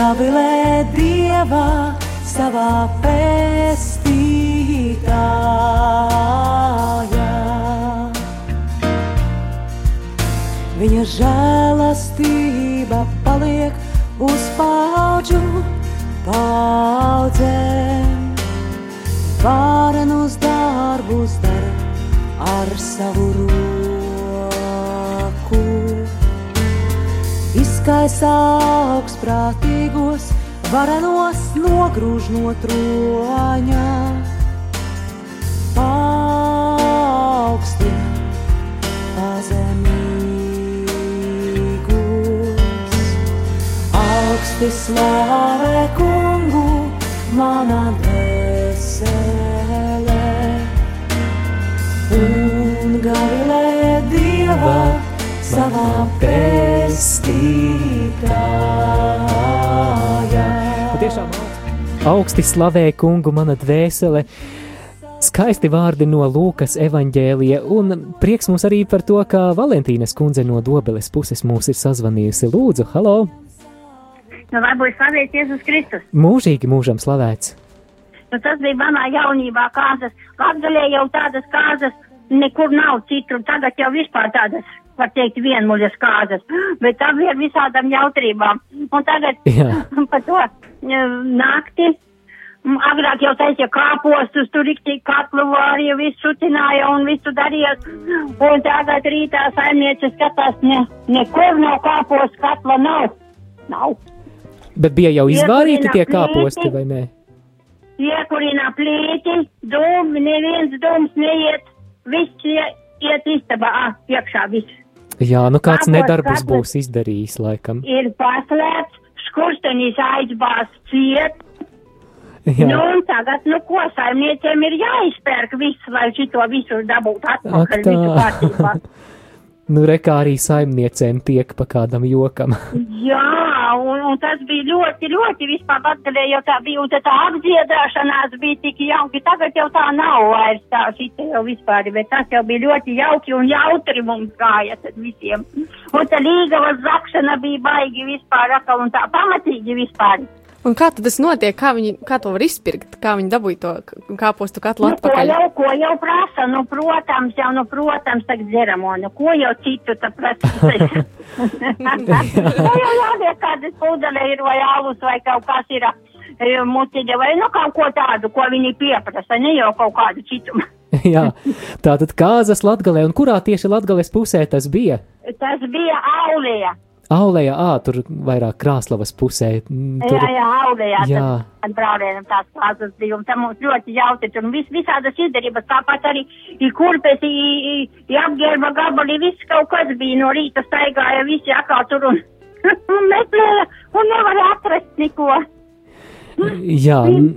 gavilē dievā savā pestītājā. Viņa žēlastība paliek uz paudžu paudzēm, varenus darbus dara ar savu roku. Izkaisā augstprātīgos, varenos nogrūž no troņa. Paaugsti pazemīgus, augsti slāvē kungu, mana dvēsele un gavilē dievā savā pestītājā. Augsti slavē kungu mana dvēsele. Skaisti vārdi no Lūkas evaņģēlija, un prieks mums arī par to, ka Valentīnas kundze no Dobeles puses mūs ir sazvanījusi. Lūdzu, halo! Nu, lai būtu slavēts Jēzus Kristus. Mūžīgi mūžam slavēts! Nu, tas bija manā jaunībā kāzas. Latgalē jau tādas kāzas nekur nav citur. Tagad jau vispār tādas, var teikt, vienmuļas kāzas. Bet tam ir visādām jautrībām. Un tagad Jā. par to nakti. Agrāk jau taisīja kāpostus, tur rīktīgi katlu vārīja, visu šutināja un visu darīja. Un tagad rītā saimniece skatās, ne, nekur nav kāpostu, katla nav. Nav. Bet bija jau izvārīti tie kāposti, vai ne? Iekurina plīti, dūmi, neviens dūms neiet, viss ie- iet istabā, ah, iekšā viss. Jā, nu kāds Kāposts nedarbus katls. būs izdarījis, laikam. Ir paslēpts, skurstenīs aizbāz ciet. Jā. Nu, un tagad, nu, ko saimniecēm ir jāizpērk viss, lai šito visu dabūtu Ak, atpakaļ, visu kārtībā. Nu, re kā arī saimniecēm tiek pa kādam jokam. Jā, un, un tas bija ļoti, ļoti vispār atgalē, jau tā bija, un tad tā apdziedāšanās bija tik jauki, tagad jau tā nav vairs tā šita jau vispār, bet tas jau bija ļoti jauki un jautri mums gāja tad visiem. Un tā līgavas zakšana bija baigi vispār, un tā pamatīgi vispār. Un kā tas notiek? Kā viņi kā to var izpirkt? Kā viņi dabūja to kāpostu katlu Nu, ko atpakaļ? jau, ko jau prasa, nu, protams, jau, nu, protams, tagad dzeramo, nu, ko jau citu tā prasa. nu, jau jāliek kādas pudelē ir vai alus vai kaut kas ir e, mutiņa vai, nu, kaut ko tādu, ko viņi pieprasa, ne jau kaut kādu citu. Jā, tā tad kāzas latgalē, un kurā tieši latgales pusē tas bija? Tas bija aulija. Aulējā, ā, tur vairāk krāslavas pusē. Tur, Jā, jā, aulījā. Jā. Tad brālēnam tās klāsas bija, un tam mums ļoti jautri, un vis, visādas izdarības, tāpat arī i kurpes, i, i, i apģērba gabali, viss kaut kas bija no rīta staigāja, visi atkal tur un, un meklēja, un nevarēja atrast neko. jā, Viss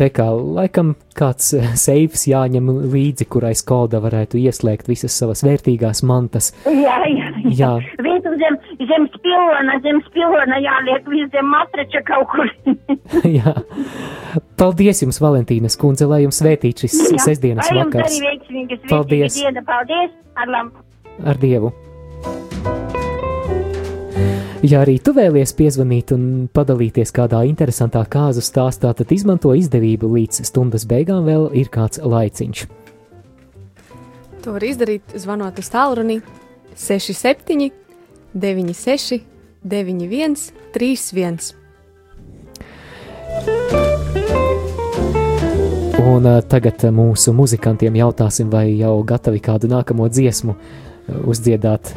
rekā, laikam kāds eh, seifs jāņem līdzi, kurai skolda varētu ieslēgt visas savas vērtīgās mantas. Jā, jā, Jā. Visu zem, zem spilona, zem spilona jāliek, viss zem matrača kaut kur. jā. Paldies jums, Valentīnas kundze, lai jums svētīt šis Jā. sestdienas vakars. Paldies. diena, paldies, ar labu. Ar Dievu! Ja arī tu vēlies piezvanīt un padalīties kādā interesantā kāzu stāstā, tad izmanto izdevību līdz stundas beigām vēl ir kāds laiciņš. To var izdarīt, zvanot uz tālruni 67, 96, 91, 31. Un uh, tagad uh, mūsu muzikantiem jautāsim, vai jau gatavi kādu nākamo dziesmu uh, uzdziedāt.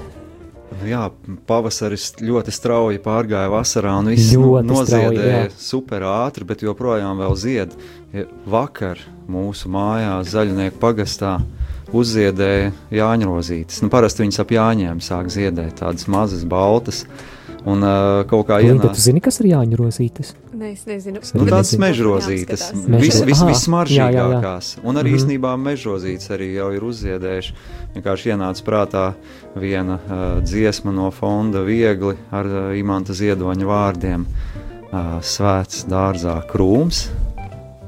Jā, pavasaris ļoti strauji pārgāja vasarā, un viss nu, Ļoti strauji, noziedēja jā. super ātri, bet joprojām vēl zied. Vakar mūsu mājās, Zaļnieku pagastā, uzziedēja jāņrozītes. Nu, parasti viņas ap jāņiem sāk ziedēt, tādas mazas, baltas. Un uh, kaut kā Linda, tu ienāca. zini, kas ir jāņu rozītes? Nē, es nezinu. Nu, arī tādas mežrozītes, Mežro- vis, vis, Aha, vismaržīgākās. Un arī Mhm. īstenībā mežrozītes arī jau ir uzziedējuši. Vienkārši ienāca prātā viena uh, dziesma no fonda viegli ar uh, imanta ziedoņa vārdiem. Uh, svēts dārzā krūms.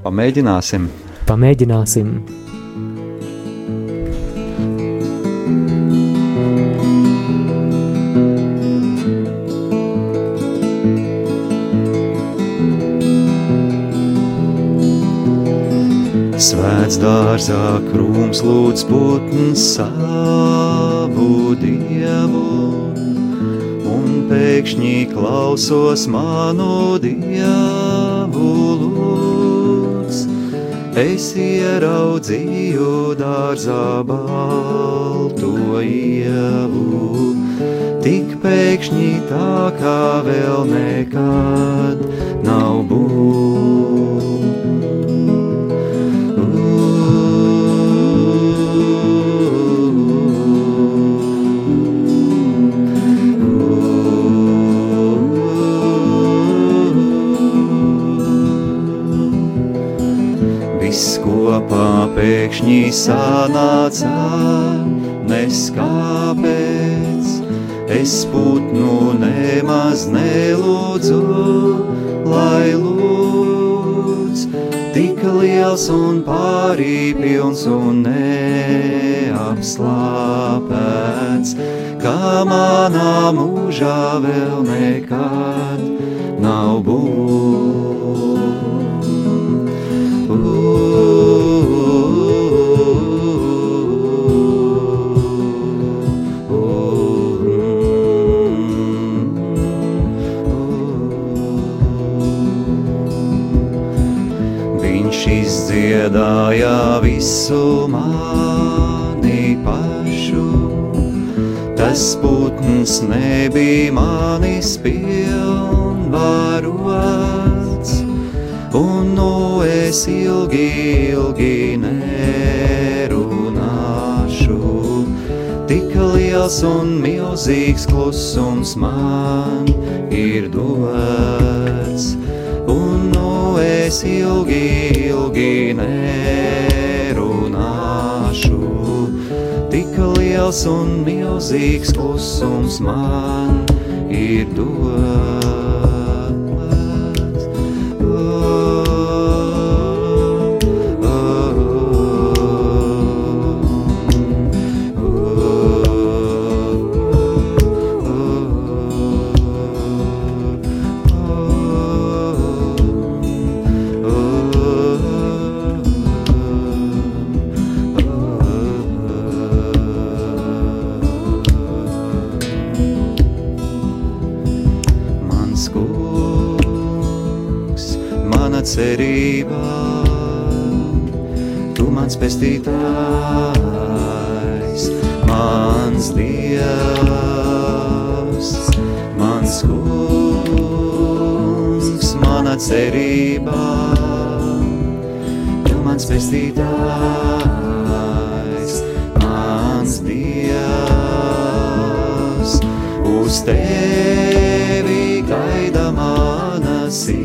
Pamēģināsim! Pamēģināsim! Dārzā krūms lūdz putns savu dievu, un pēkšņi klausos manu dievu lūdz. Es ieraudzīju dārzā balto ievu, tik pēkšņi tā kā vēl nekad nav būt. Pēkšņi sanāca, nes kāpēc. es putnu nemaz nelūdzu, lai lūdz, tik liels un pārī pilns un neapslāpēts, kā manā mūžā vēl nekad nav būs. Izdziedāja visu mani pašu, tas putns nebija manis pilnvarots, un nu es ilgi, ilgi nerunāšu. Tik liels un milzīgs klusums man ir dots, es ilgi, ilgi nerunāšu. Tik liels un milzīgs klusums man ir dots. Mana cerība, tu mans pestītājs, mans dievs, mans kungs, mana cerība, tu mans pestītājs, mans dievs, uz tevi gaida mana sirds,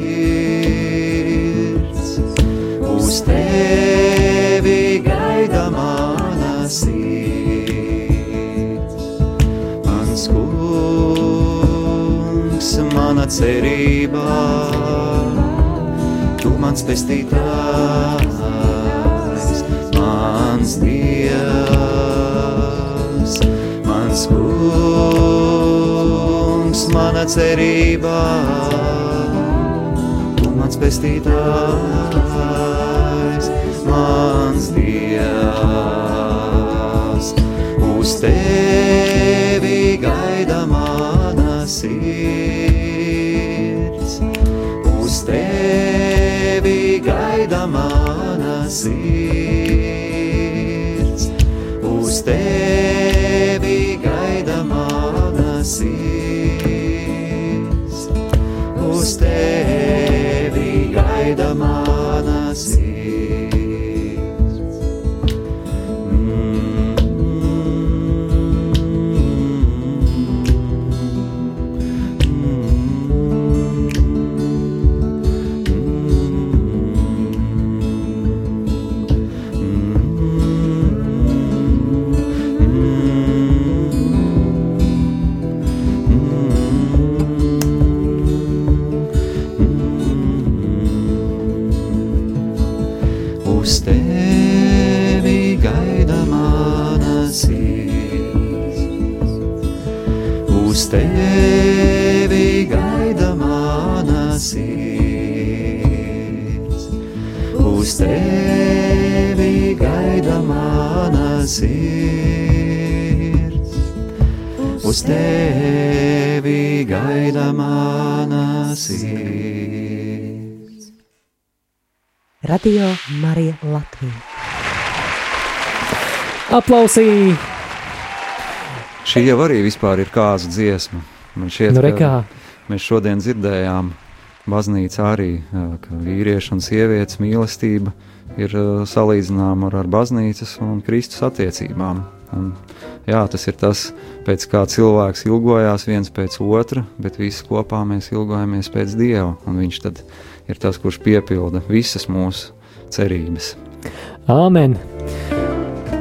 tevi gaida mana sirds. Mans kungs, mana cerība, tu mans pestītājs, mans dievs, mans kungs, mana cerība, mans pestītājs, mana gaida mana sirds. Radio Marija Latvija. Aplausī! Šī jau arī vispār ir kāza dziesma. Man šķiet, Nu, ka mēs šodien dzirdējām baznīcā arī, ka vīrieša un sievietes mīlestība ir salīdzināma ar, ar baznīcas un Kristus attiecībām. Un, jā, tas ir tas, pēc kā cilvēks ilgojās viens pēc otra, bet visi kopā mēs ilgojamies pēc Dieva, un viņš tad ir tas, kurš piepilda visas mūsu cerības. Āmen!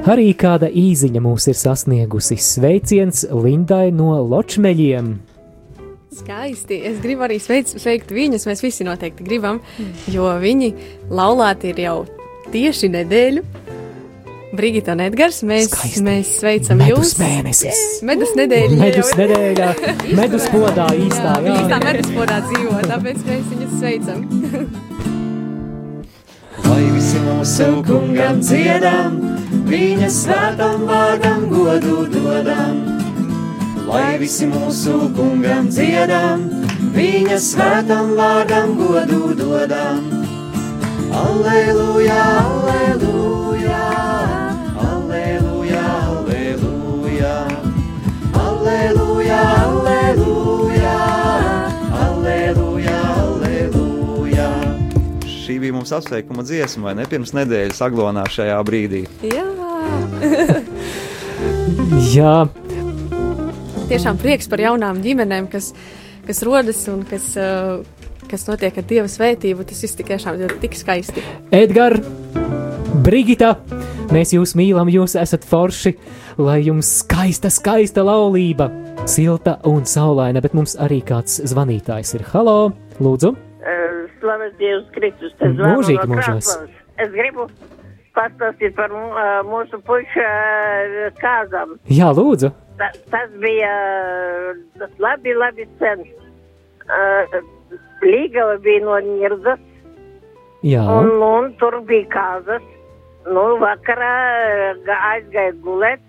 Arī kāda īziņa mūs ir sasniegusi. Sveiciens Lindai no Ločmeļiem! Skaisti. Es gribu arī sveic, sveikt viņus. Mēs visi noteikti gribam, jo viņi laulāti ir jau tieši nedēļu. Brigita un Edgars, mēs, Skaisti. mēs sveicam Medus jūs. mēnesis. Medus nedēļa. Medus nedēļā, medus podā īstā, jā. jā. Īstā medus podā dzīvo, tāpēc mēs viņus sveicam. Lai visi mūsu kungam dziedam, viņa svētam vārdam godu dodam. Lai visi mūsu kungam dziedam, viņa svētam vārdam godu dodam. Alleluja, alleluja, mums apsveikuma dziesma, vai ne? Pirms nedēļas aglonā šajā brīdī. Jā. Jā, Tiešām prieks par jaunām ģimenēm, kas, kas rodas un kas, uh, kas notiek ar Dieva svētību. Tas viss tiešām ir tik skaisti. Edgars, Brigita, mēs jūs mīlam, jūs esat forši, lai jums skaista, skaista laulība, silta un saulaina, bet mums arī kāds zvanītājs ir. Halo, lūdzu! Slavēts Dievs Kristus. Es Mūžīgi no. Kraslavas. Es gribu pastāstīt par mūsu pušu ā, kāzām. Jā, lūdzu! Ta, tas bija labi, labi sen. Līgava bija no Nirdas, Jā, un, un tur bija kāzas. Nu, vakarā aizgāja gulēt.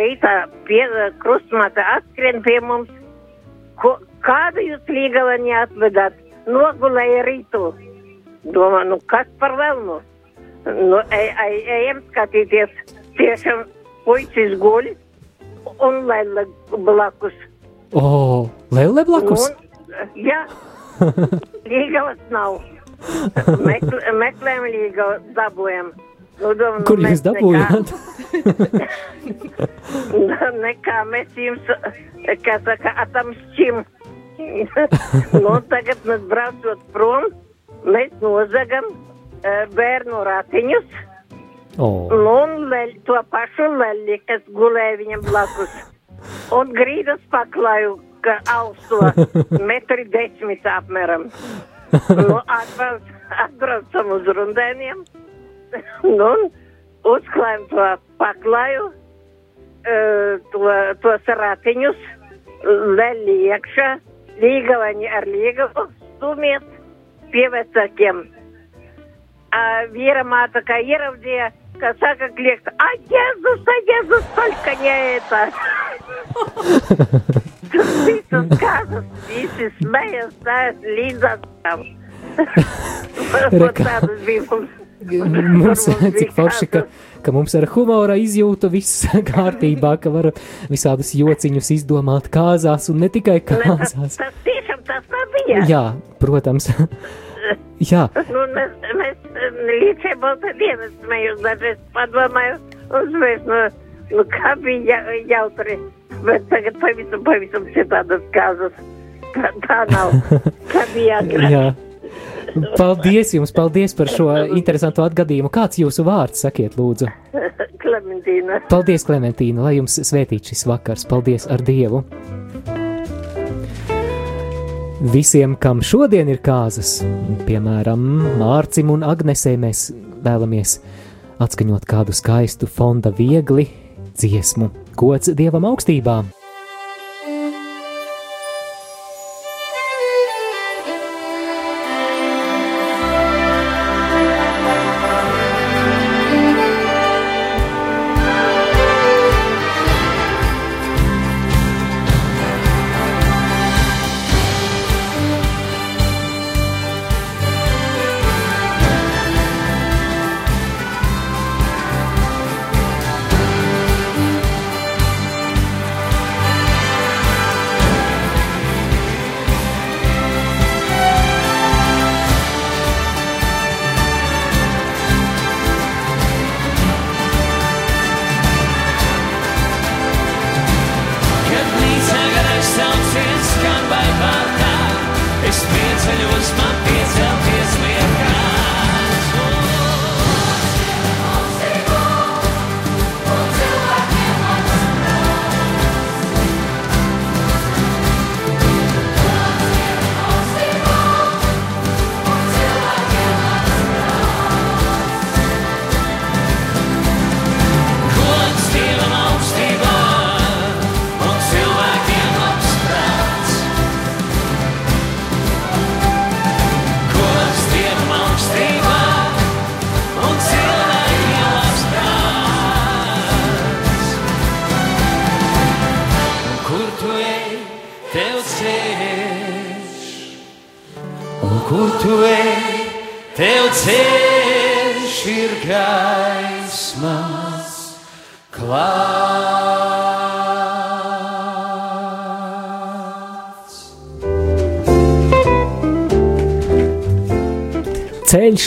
Rītā pie krustmata atskrien pie mums. Ko, kādu jūs Līgava neatvedāt? Nogulēja rītu. Domā, nu kas par velnu? Nu, ej, ej, ejam skatīties. Tiešām puisis guļ un lēla blakus. o, Lēlē blakus! Un, jā, līgavas nav. Mekl, meklējam līgavu, dabūjam. Nu, domā, Kur jūs dabūjāt? Nekā, nekā mēs jums, kā saka, atamšķim. nu, tagad mēs braucot prom, mēs nozagam eh, bērnu ratiņus. O, Nu, un leļ, to pašu leļi, kas gulēja viņam blakus. Un grīdas paklāju, ka austo metri desmit apmēram. Nu, atbrauc, atbraucam uz rundēniem. Nu, uzklājam to paklāju, eh, to, tos ratiņus, leļi iekšā, Лигова, не Орлигова, Сумет, певеца кем. А Вера Мата Каиров, где коса как лектор. А Езус, а Езус, только не это. Ти се казваш, Лиза там. Река. Мърсенци, какво? Ka, mums ar humora izjūtu viss kārtībā, ka var visādus jociņus izdomāt kāzās un ne tikai kāzās. Tas tiešām tas nebija. Jā, protams. Jā, Nu, mēs, mēs līdz šai dienas smējos, dažreiz padomāju, uzvērs, nu, nu, kā bija ja, jautri. Bet tagad pavisam, pavisam citādas kāzas. Tā, tā nav. Kā bija agrāk. Paldies jums, paldies par šo interesantu atgadījumu. Kāds jūsu vārds, sakiet, lūdzu? Klementīna. Paldies, Klementīna, lai jums svētīts šis vakars. Paldies ar Dievu! Visiem, kam šodien ir kāzas, piemēram, Mārcim un Agnesei, mēs vēlamies atskaņot kādu skaistu fonda viegli dziesmu, gods Dievam augstībā.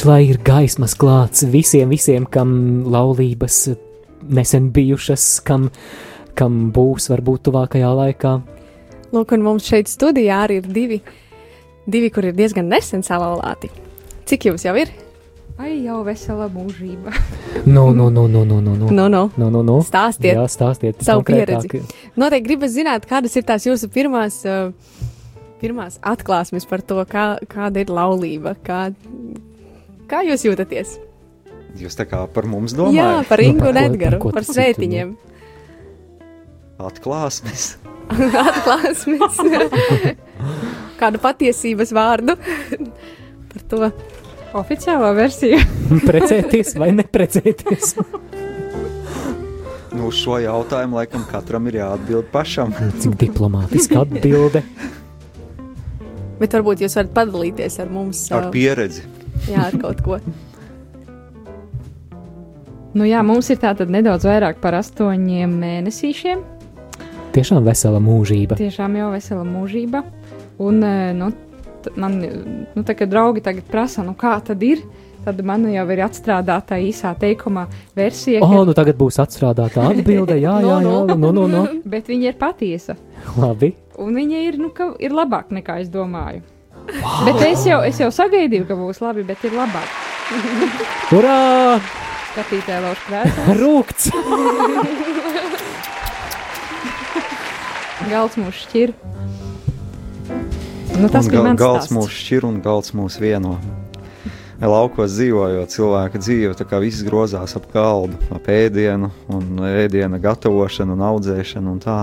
Lai ir gaismas klāts visiem, visiem, kam laulības nesen bijušas, kam, kam būs varbūt tuvākajā laikā. Lūk, un mums šeit studijā arī ir divi, divi kur ir diezgan nesen salauzti. Cik jums jau ir? Ai, jau vesela mūžība. No, no, no, no, no, no, no. No, no. no, no, no. Stāstiet, Jā, stāstiet savu konkrētāk. pieredzi. Noteikti gribas zināt, kādas ir tās jūsu pirmās, uh, pirmās atklāsmes par to, kā, kāda ir laulība, kā, kā jūs jūtaties. Jūs tā kā par mums domājat? Jā, par Nu, Ingu par un Edgars, par par svētiņiem. Atklāsmes. Atklāsmes. Kādu patiesības vārdu par to. Oficiālā versija. Precēties vai neprecēties? Nu, uz šo jautājumu laikam katram ir jāatbild pašam. Cik diplomātiska atbilde. Bet varbūt jūs varat padalīties ar mums. Ar pieredzi. Jā, ar kaut ko. Nu jā, mums ir tātad nedaudz vairāk par astoņiem mēnesīšiem. Tiešām vesela mūžība. Tiešām jau vesela mūžība. Un, eh, nu, man, nu, tā kā draugi tagad prasa, nu, kā tad ir, tad man jau ir atstrādāta īsā teikuma versija. O, nu tagad būs atstrādāta atbilde. Jā, jā, jā, no, no, no. Bet viņa ir patiesa. Labi. Un viņa ir, nu, ka ir labāk nekā es domāju. Wow. Bet es jau, es jau sagaidīju, ka būs labi, bet ir labāk. Urā! Skatītāji lauž prātā. Rūkts! Galds mūs šķir. Nu, tas Un bija mans gals stāsts. mūs šķir un gals mūs vieno. Laukos dzīvojot, cilvēka dzīve tā kā viss grozās ap galdu, ap ēdienu, un ēdiena gatavošanu, un audzēšanu. Un tā.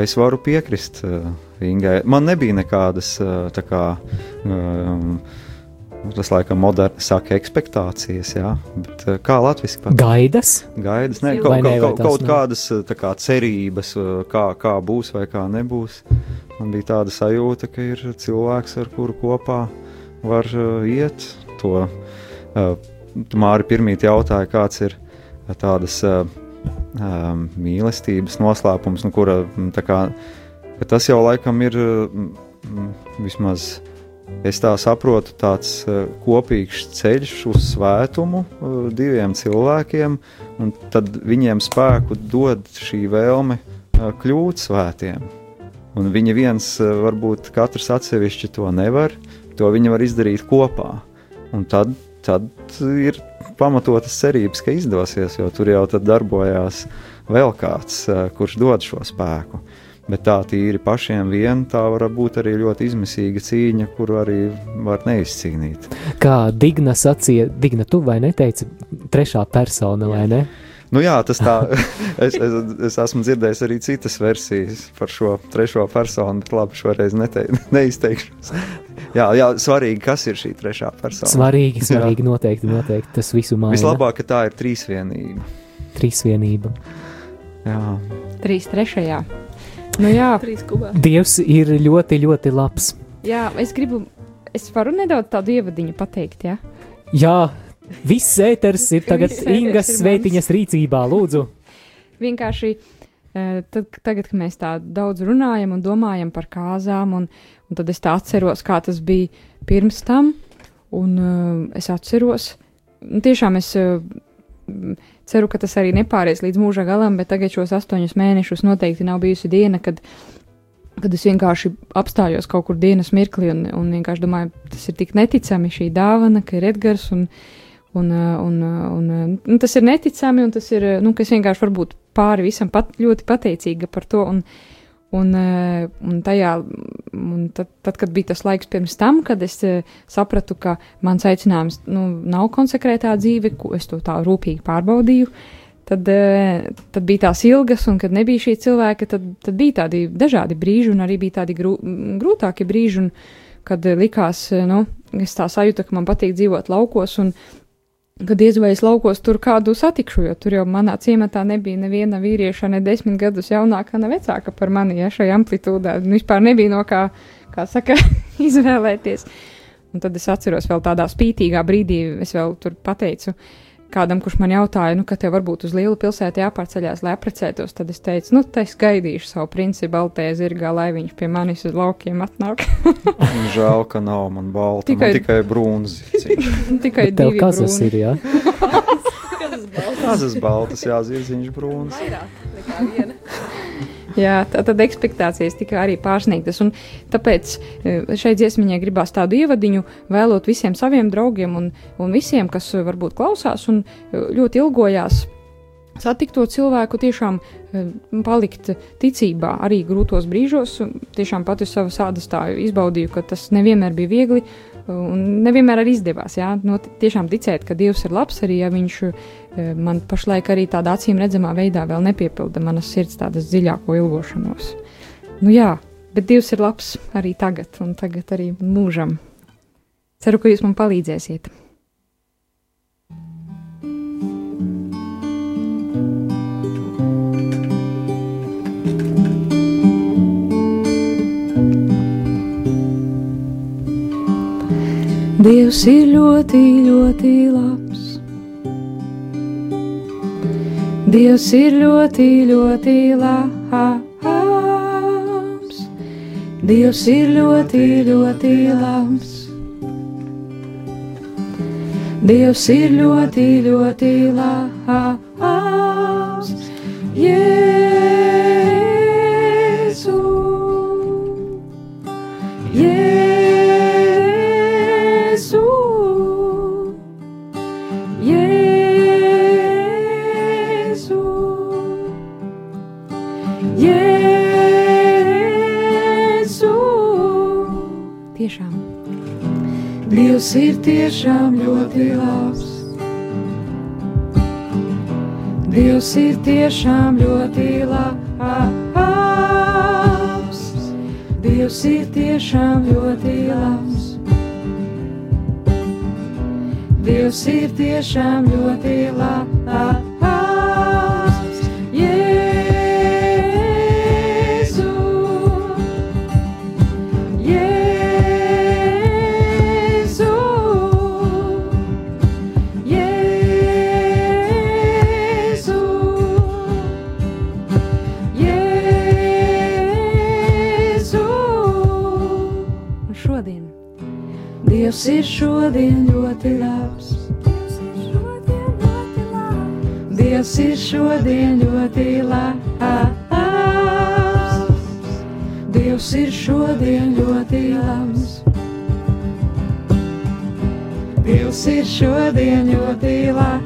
Es varu piekrist uh, Ingai. Man nebija nekādas uh, tā kā. Um, Tas laikam moderni saka, expectācijas, jā, bet uh, kā latviešu Gaidas? Gaidas, ne, kaut, kaut, kaut nav? kādas tā kā, cerības, kā, kā būs vai kā nebūs. Man bija tāda sajūta, ka ir cilvēks, ar kuru kopā var uh, iet to. Uh, Māri pirmīt jautāja, kāds ir tādas uh, um, mīlestības noslēpums, nu, kura mm, kā, tas jau laikam ir uh, mm, vismaz. Es tā saprotu, tāds uh, kopīgs ceļš uz svētumu uh, diviem cilvēkiem, un tad viņiem spēku dod šī vēlme uh, kļūt svētiem. Un viņi viens, varbūt katrs atsevišķi to nevar, to viņi var izdarīt kopā. Un tad, tad ir pamatotas cerības, ka izdosies, jo tur jau darbojās vēl kāds, uh, kurš dod šo spēku. Bet tā tīri pašiem vien, tā var būt arī ļoti izmisīga cīņa, kuru arī var neizcīnīt. Kā Digna sacīja, Digna, tu vai neteici trešā persona, vai ne? Nu jā, tas tā, es, es, es esmu dzirdējis arī citas versijas par šo trešo personu, bet labi, šoreiz netei, neizteikšos. Jā, jā, svarīgi, kas ir šī trešā persona. Svarīgi, Jā. svarīgi noteikti, noteikti tas visu maina. Vislabāk, ka tā ir trīsvienība. Trīsvienība. Jā. Trīs trešajā. Nu jā, Trīs kubā. Dievs ir ļoti, ļoti labs. jā, es gribu, es varu nedaudz tādu ievadiņu pateikt, jā. Jā, viss ēters ir tagad Ingas sveitiņas rīcībā, lūdzu. Vienkārši eh, tad, tagad, kad mēs tā daudz runājam un domājam par kāzām, un, un tad es tā atceros, kā tas bija pirms tam, un uh, es atceros, un tiešām es uh, ceru, ka tas arī nepāries līdz mūža galam, bet tagad šos astoņus mēnešus noteikti nav bijusi diena, kad, kad es vienkārši apstājos kaut kur dienas mirklī un, un vienkārši domāju, tas ir tik neticami šī dāvana, ka ir Edgars un, uh, un, uh, un, un, un tas ir neticami, un tas ir, nu, es vienkārši varu būt pāri visam pat, ļoti pateicīga par to. Un, un, un tajā, un tad, tad, kad bija tas laiks pirms tam, kad es sapratu, ka mans aicinājums nu, nav konsekrētā dzīve, ko es to tā rūpīgi pārbaudīju, tad, tad bija tās ilgas, un kad nebija šī cilvēka, tad, tad bija tādi dažādi brīži, un arī bija tādi grū, grūtāki brīži, un kad likās, nu, es tā sajūtu, ka man patīk dzīvot laukos, un kad diez vai es laukos tur kādu satikšu, jo tur jau manā ciematā nebija neviena vīrieša, ne desmit gadus jaunāka, ne vecāka par mani, ja šajā amplitūdā. Nu, vispār nebija no kā, kā saka, izvēlēties. Un tad es atceros vēl tādā spītīgā brīdī, es vēl tur pateicu kādam, kurš man jautāja, nu, ka tev varbūt uz lielu pilsētu jāpārceļās, lai apprecētos, tad es teicu, nu, te es gaidīšu savu princi baltajā zirgā, lai viņš pie manis uz laukiem atnāk. Žēl, ka nav man balta, tikai, man tikai brūns. tikai tev kazas ir, jā? Kazas baltas, jā, zirziņš brūns. Vairāk nekā viena. Jā, tā tad expectācijas tika arī pārsniegtas. Tāpēc eh, šai dziesmiņai gribās tādu ievadiņu vēlot visiem saviem draugiem un, un visiem, kas eh, varbūt klausās un eh, ļoti ilgojās satikt to cilvēku, tiešām palikt ticībā arī grūtos brīžos. Tiešām pati savas ādas tā izbaudīju, ka tas nevienmēr bija viegli. Un nevienmēr arī izdevās. Jā, no, tiešām ticēt, ka Dievs ir labs, arī ja Viņš Eh, man pašlaik arī tādā acīm redzamā veidā vēl nepiepilda manas sirds tādas dziļāko ilgošanos. Nu jā, bet Dievs ir labs arī tagad, un tagad arī mūžam. Ceru, ka jūs man palīdzēsiet. Dievs ir ļoti, ļoti labs. Dievs ir ļoti, ļoti labs. Dievs ir ļoti, ļoti labs. Dievs ir ļoti, ļoti labs. Jēzu. Dievs ir tiešām ļoti labs. Dievs ir tiešām ļoti labs. Dievs ir tiešām ļoti labs. Dievs ir tiešām ļoti labs. Dievs ir šodien ļoti labs. Dievs ir šodien ļoti labs. Dievs ir šodien ļoti labs. Dievs ir šodien ļoti labs.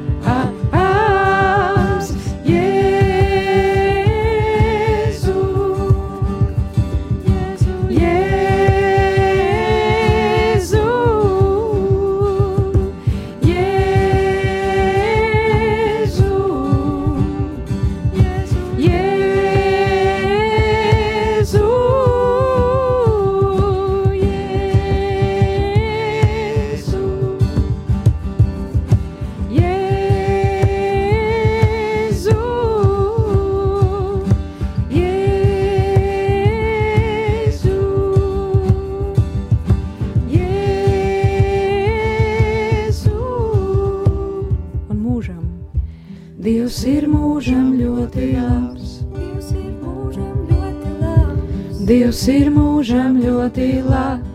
Dievs ir mūžam ļoti labs.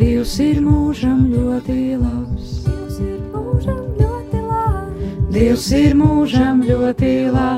Dievs ir mūžam ļoti labs. Dievs ir mūžam ļoti labs.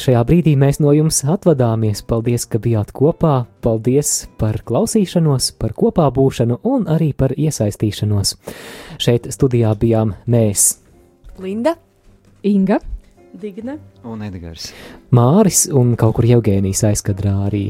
Šajā brīdī mēs no jums atvadāmies. Paldies, ka bijāt kopā. Paldies par klausīšanos, par kopā būšanu un arī par iesaistīšanos. Šeit studijā bijām mēs. Linda, Inga, Digna un Edgars. Māris un kaut kur Jevgēnijas aizkadrā arī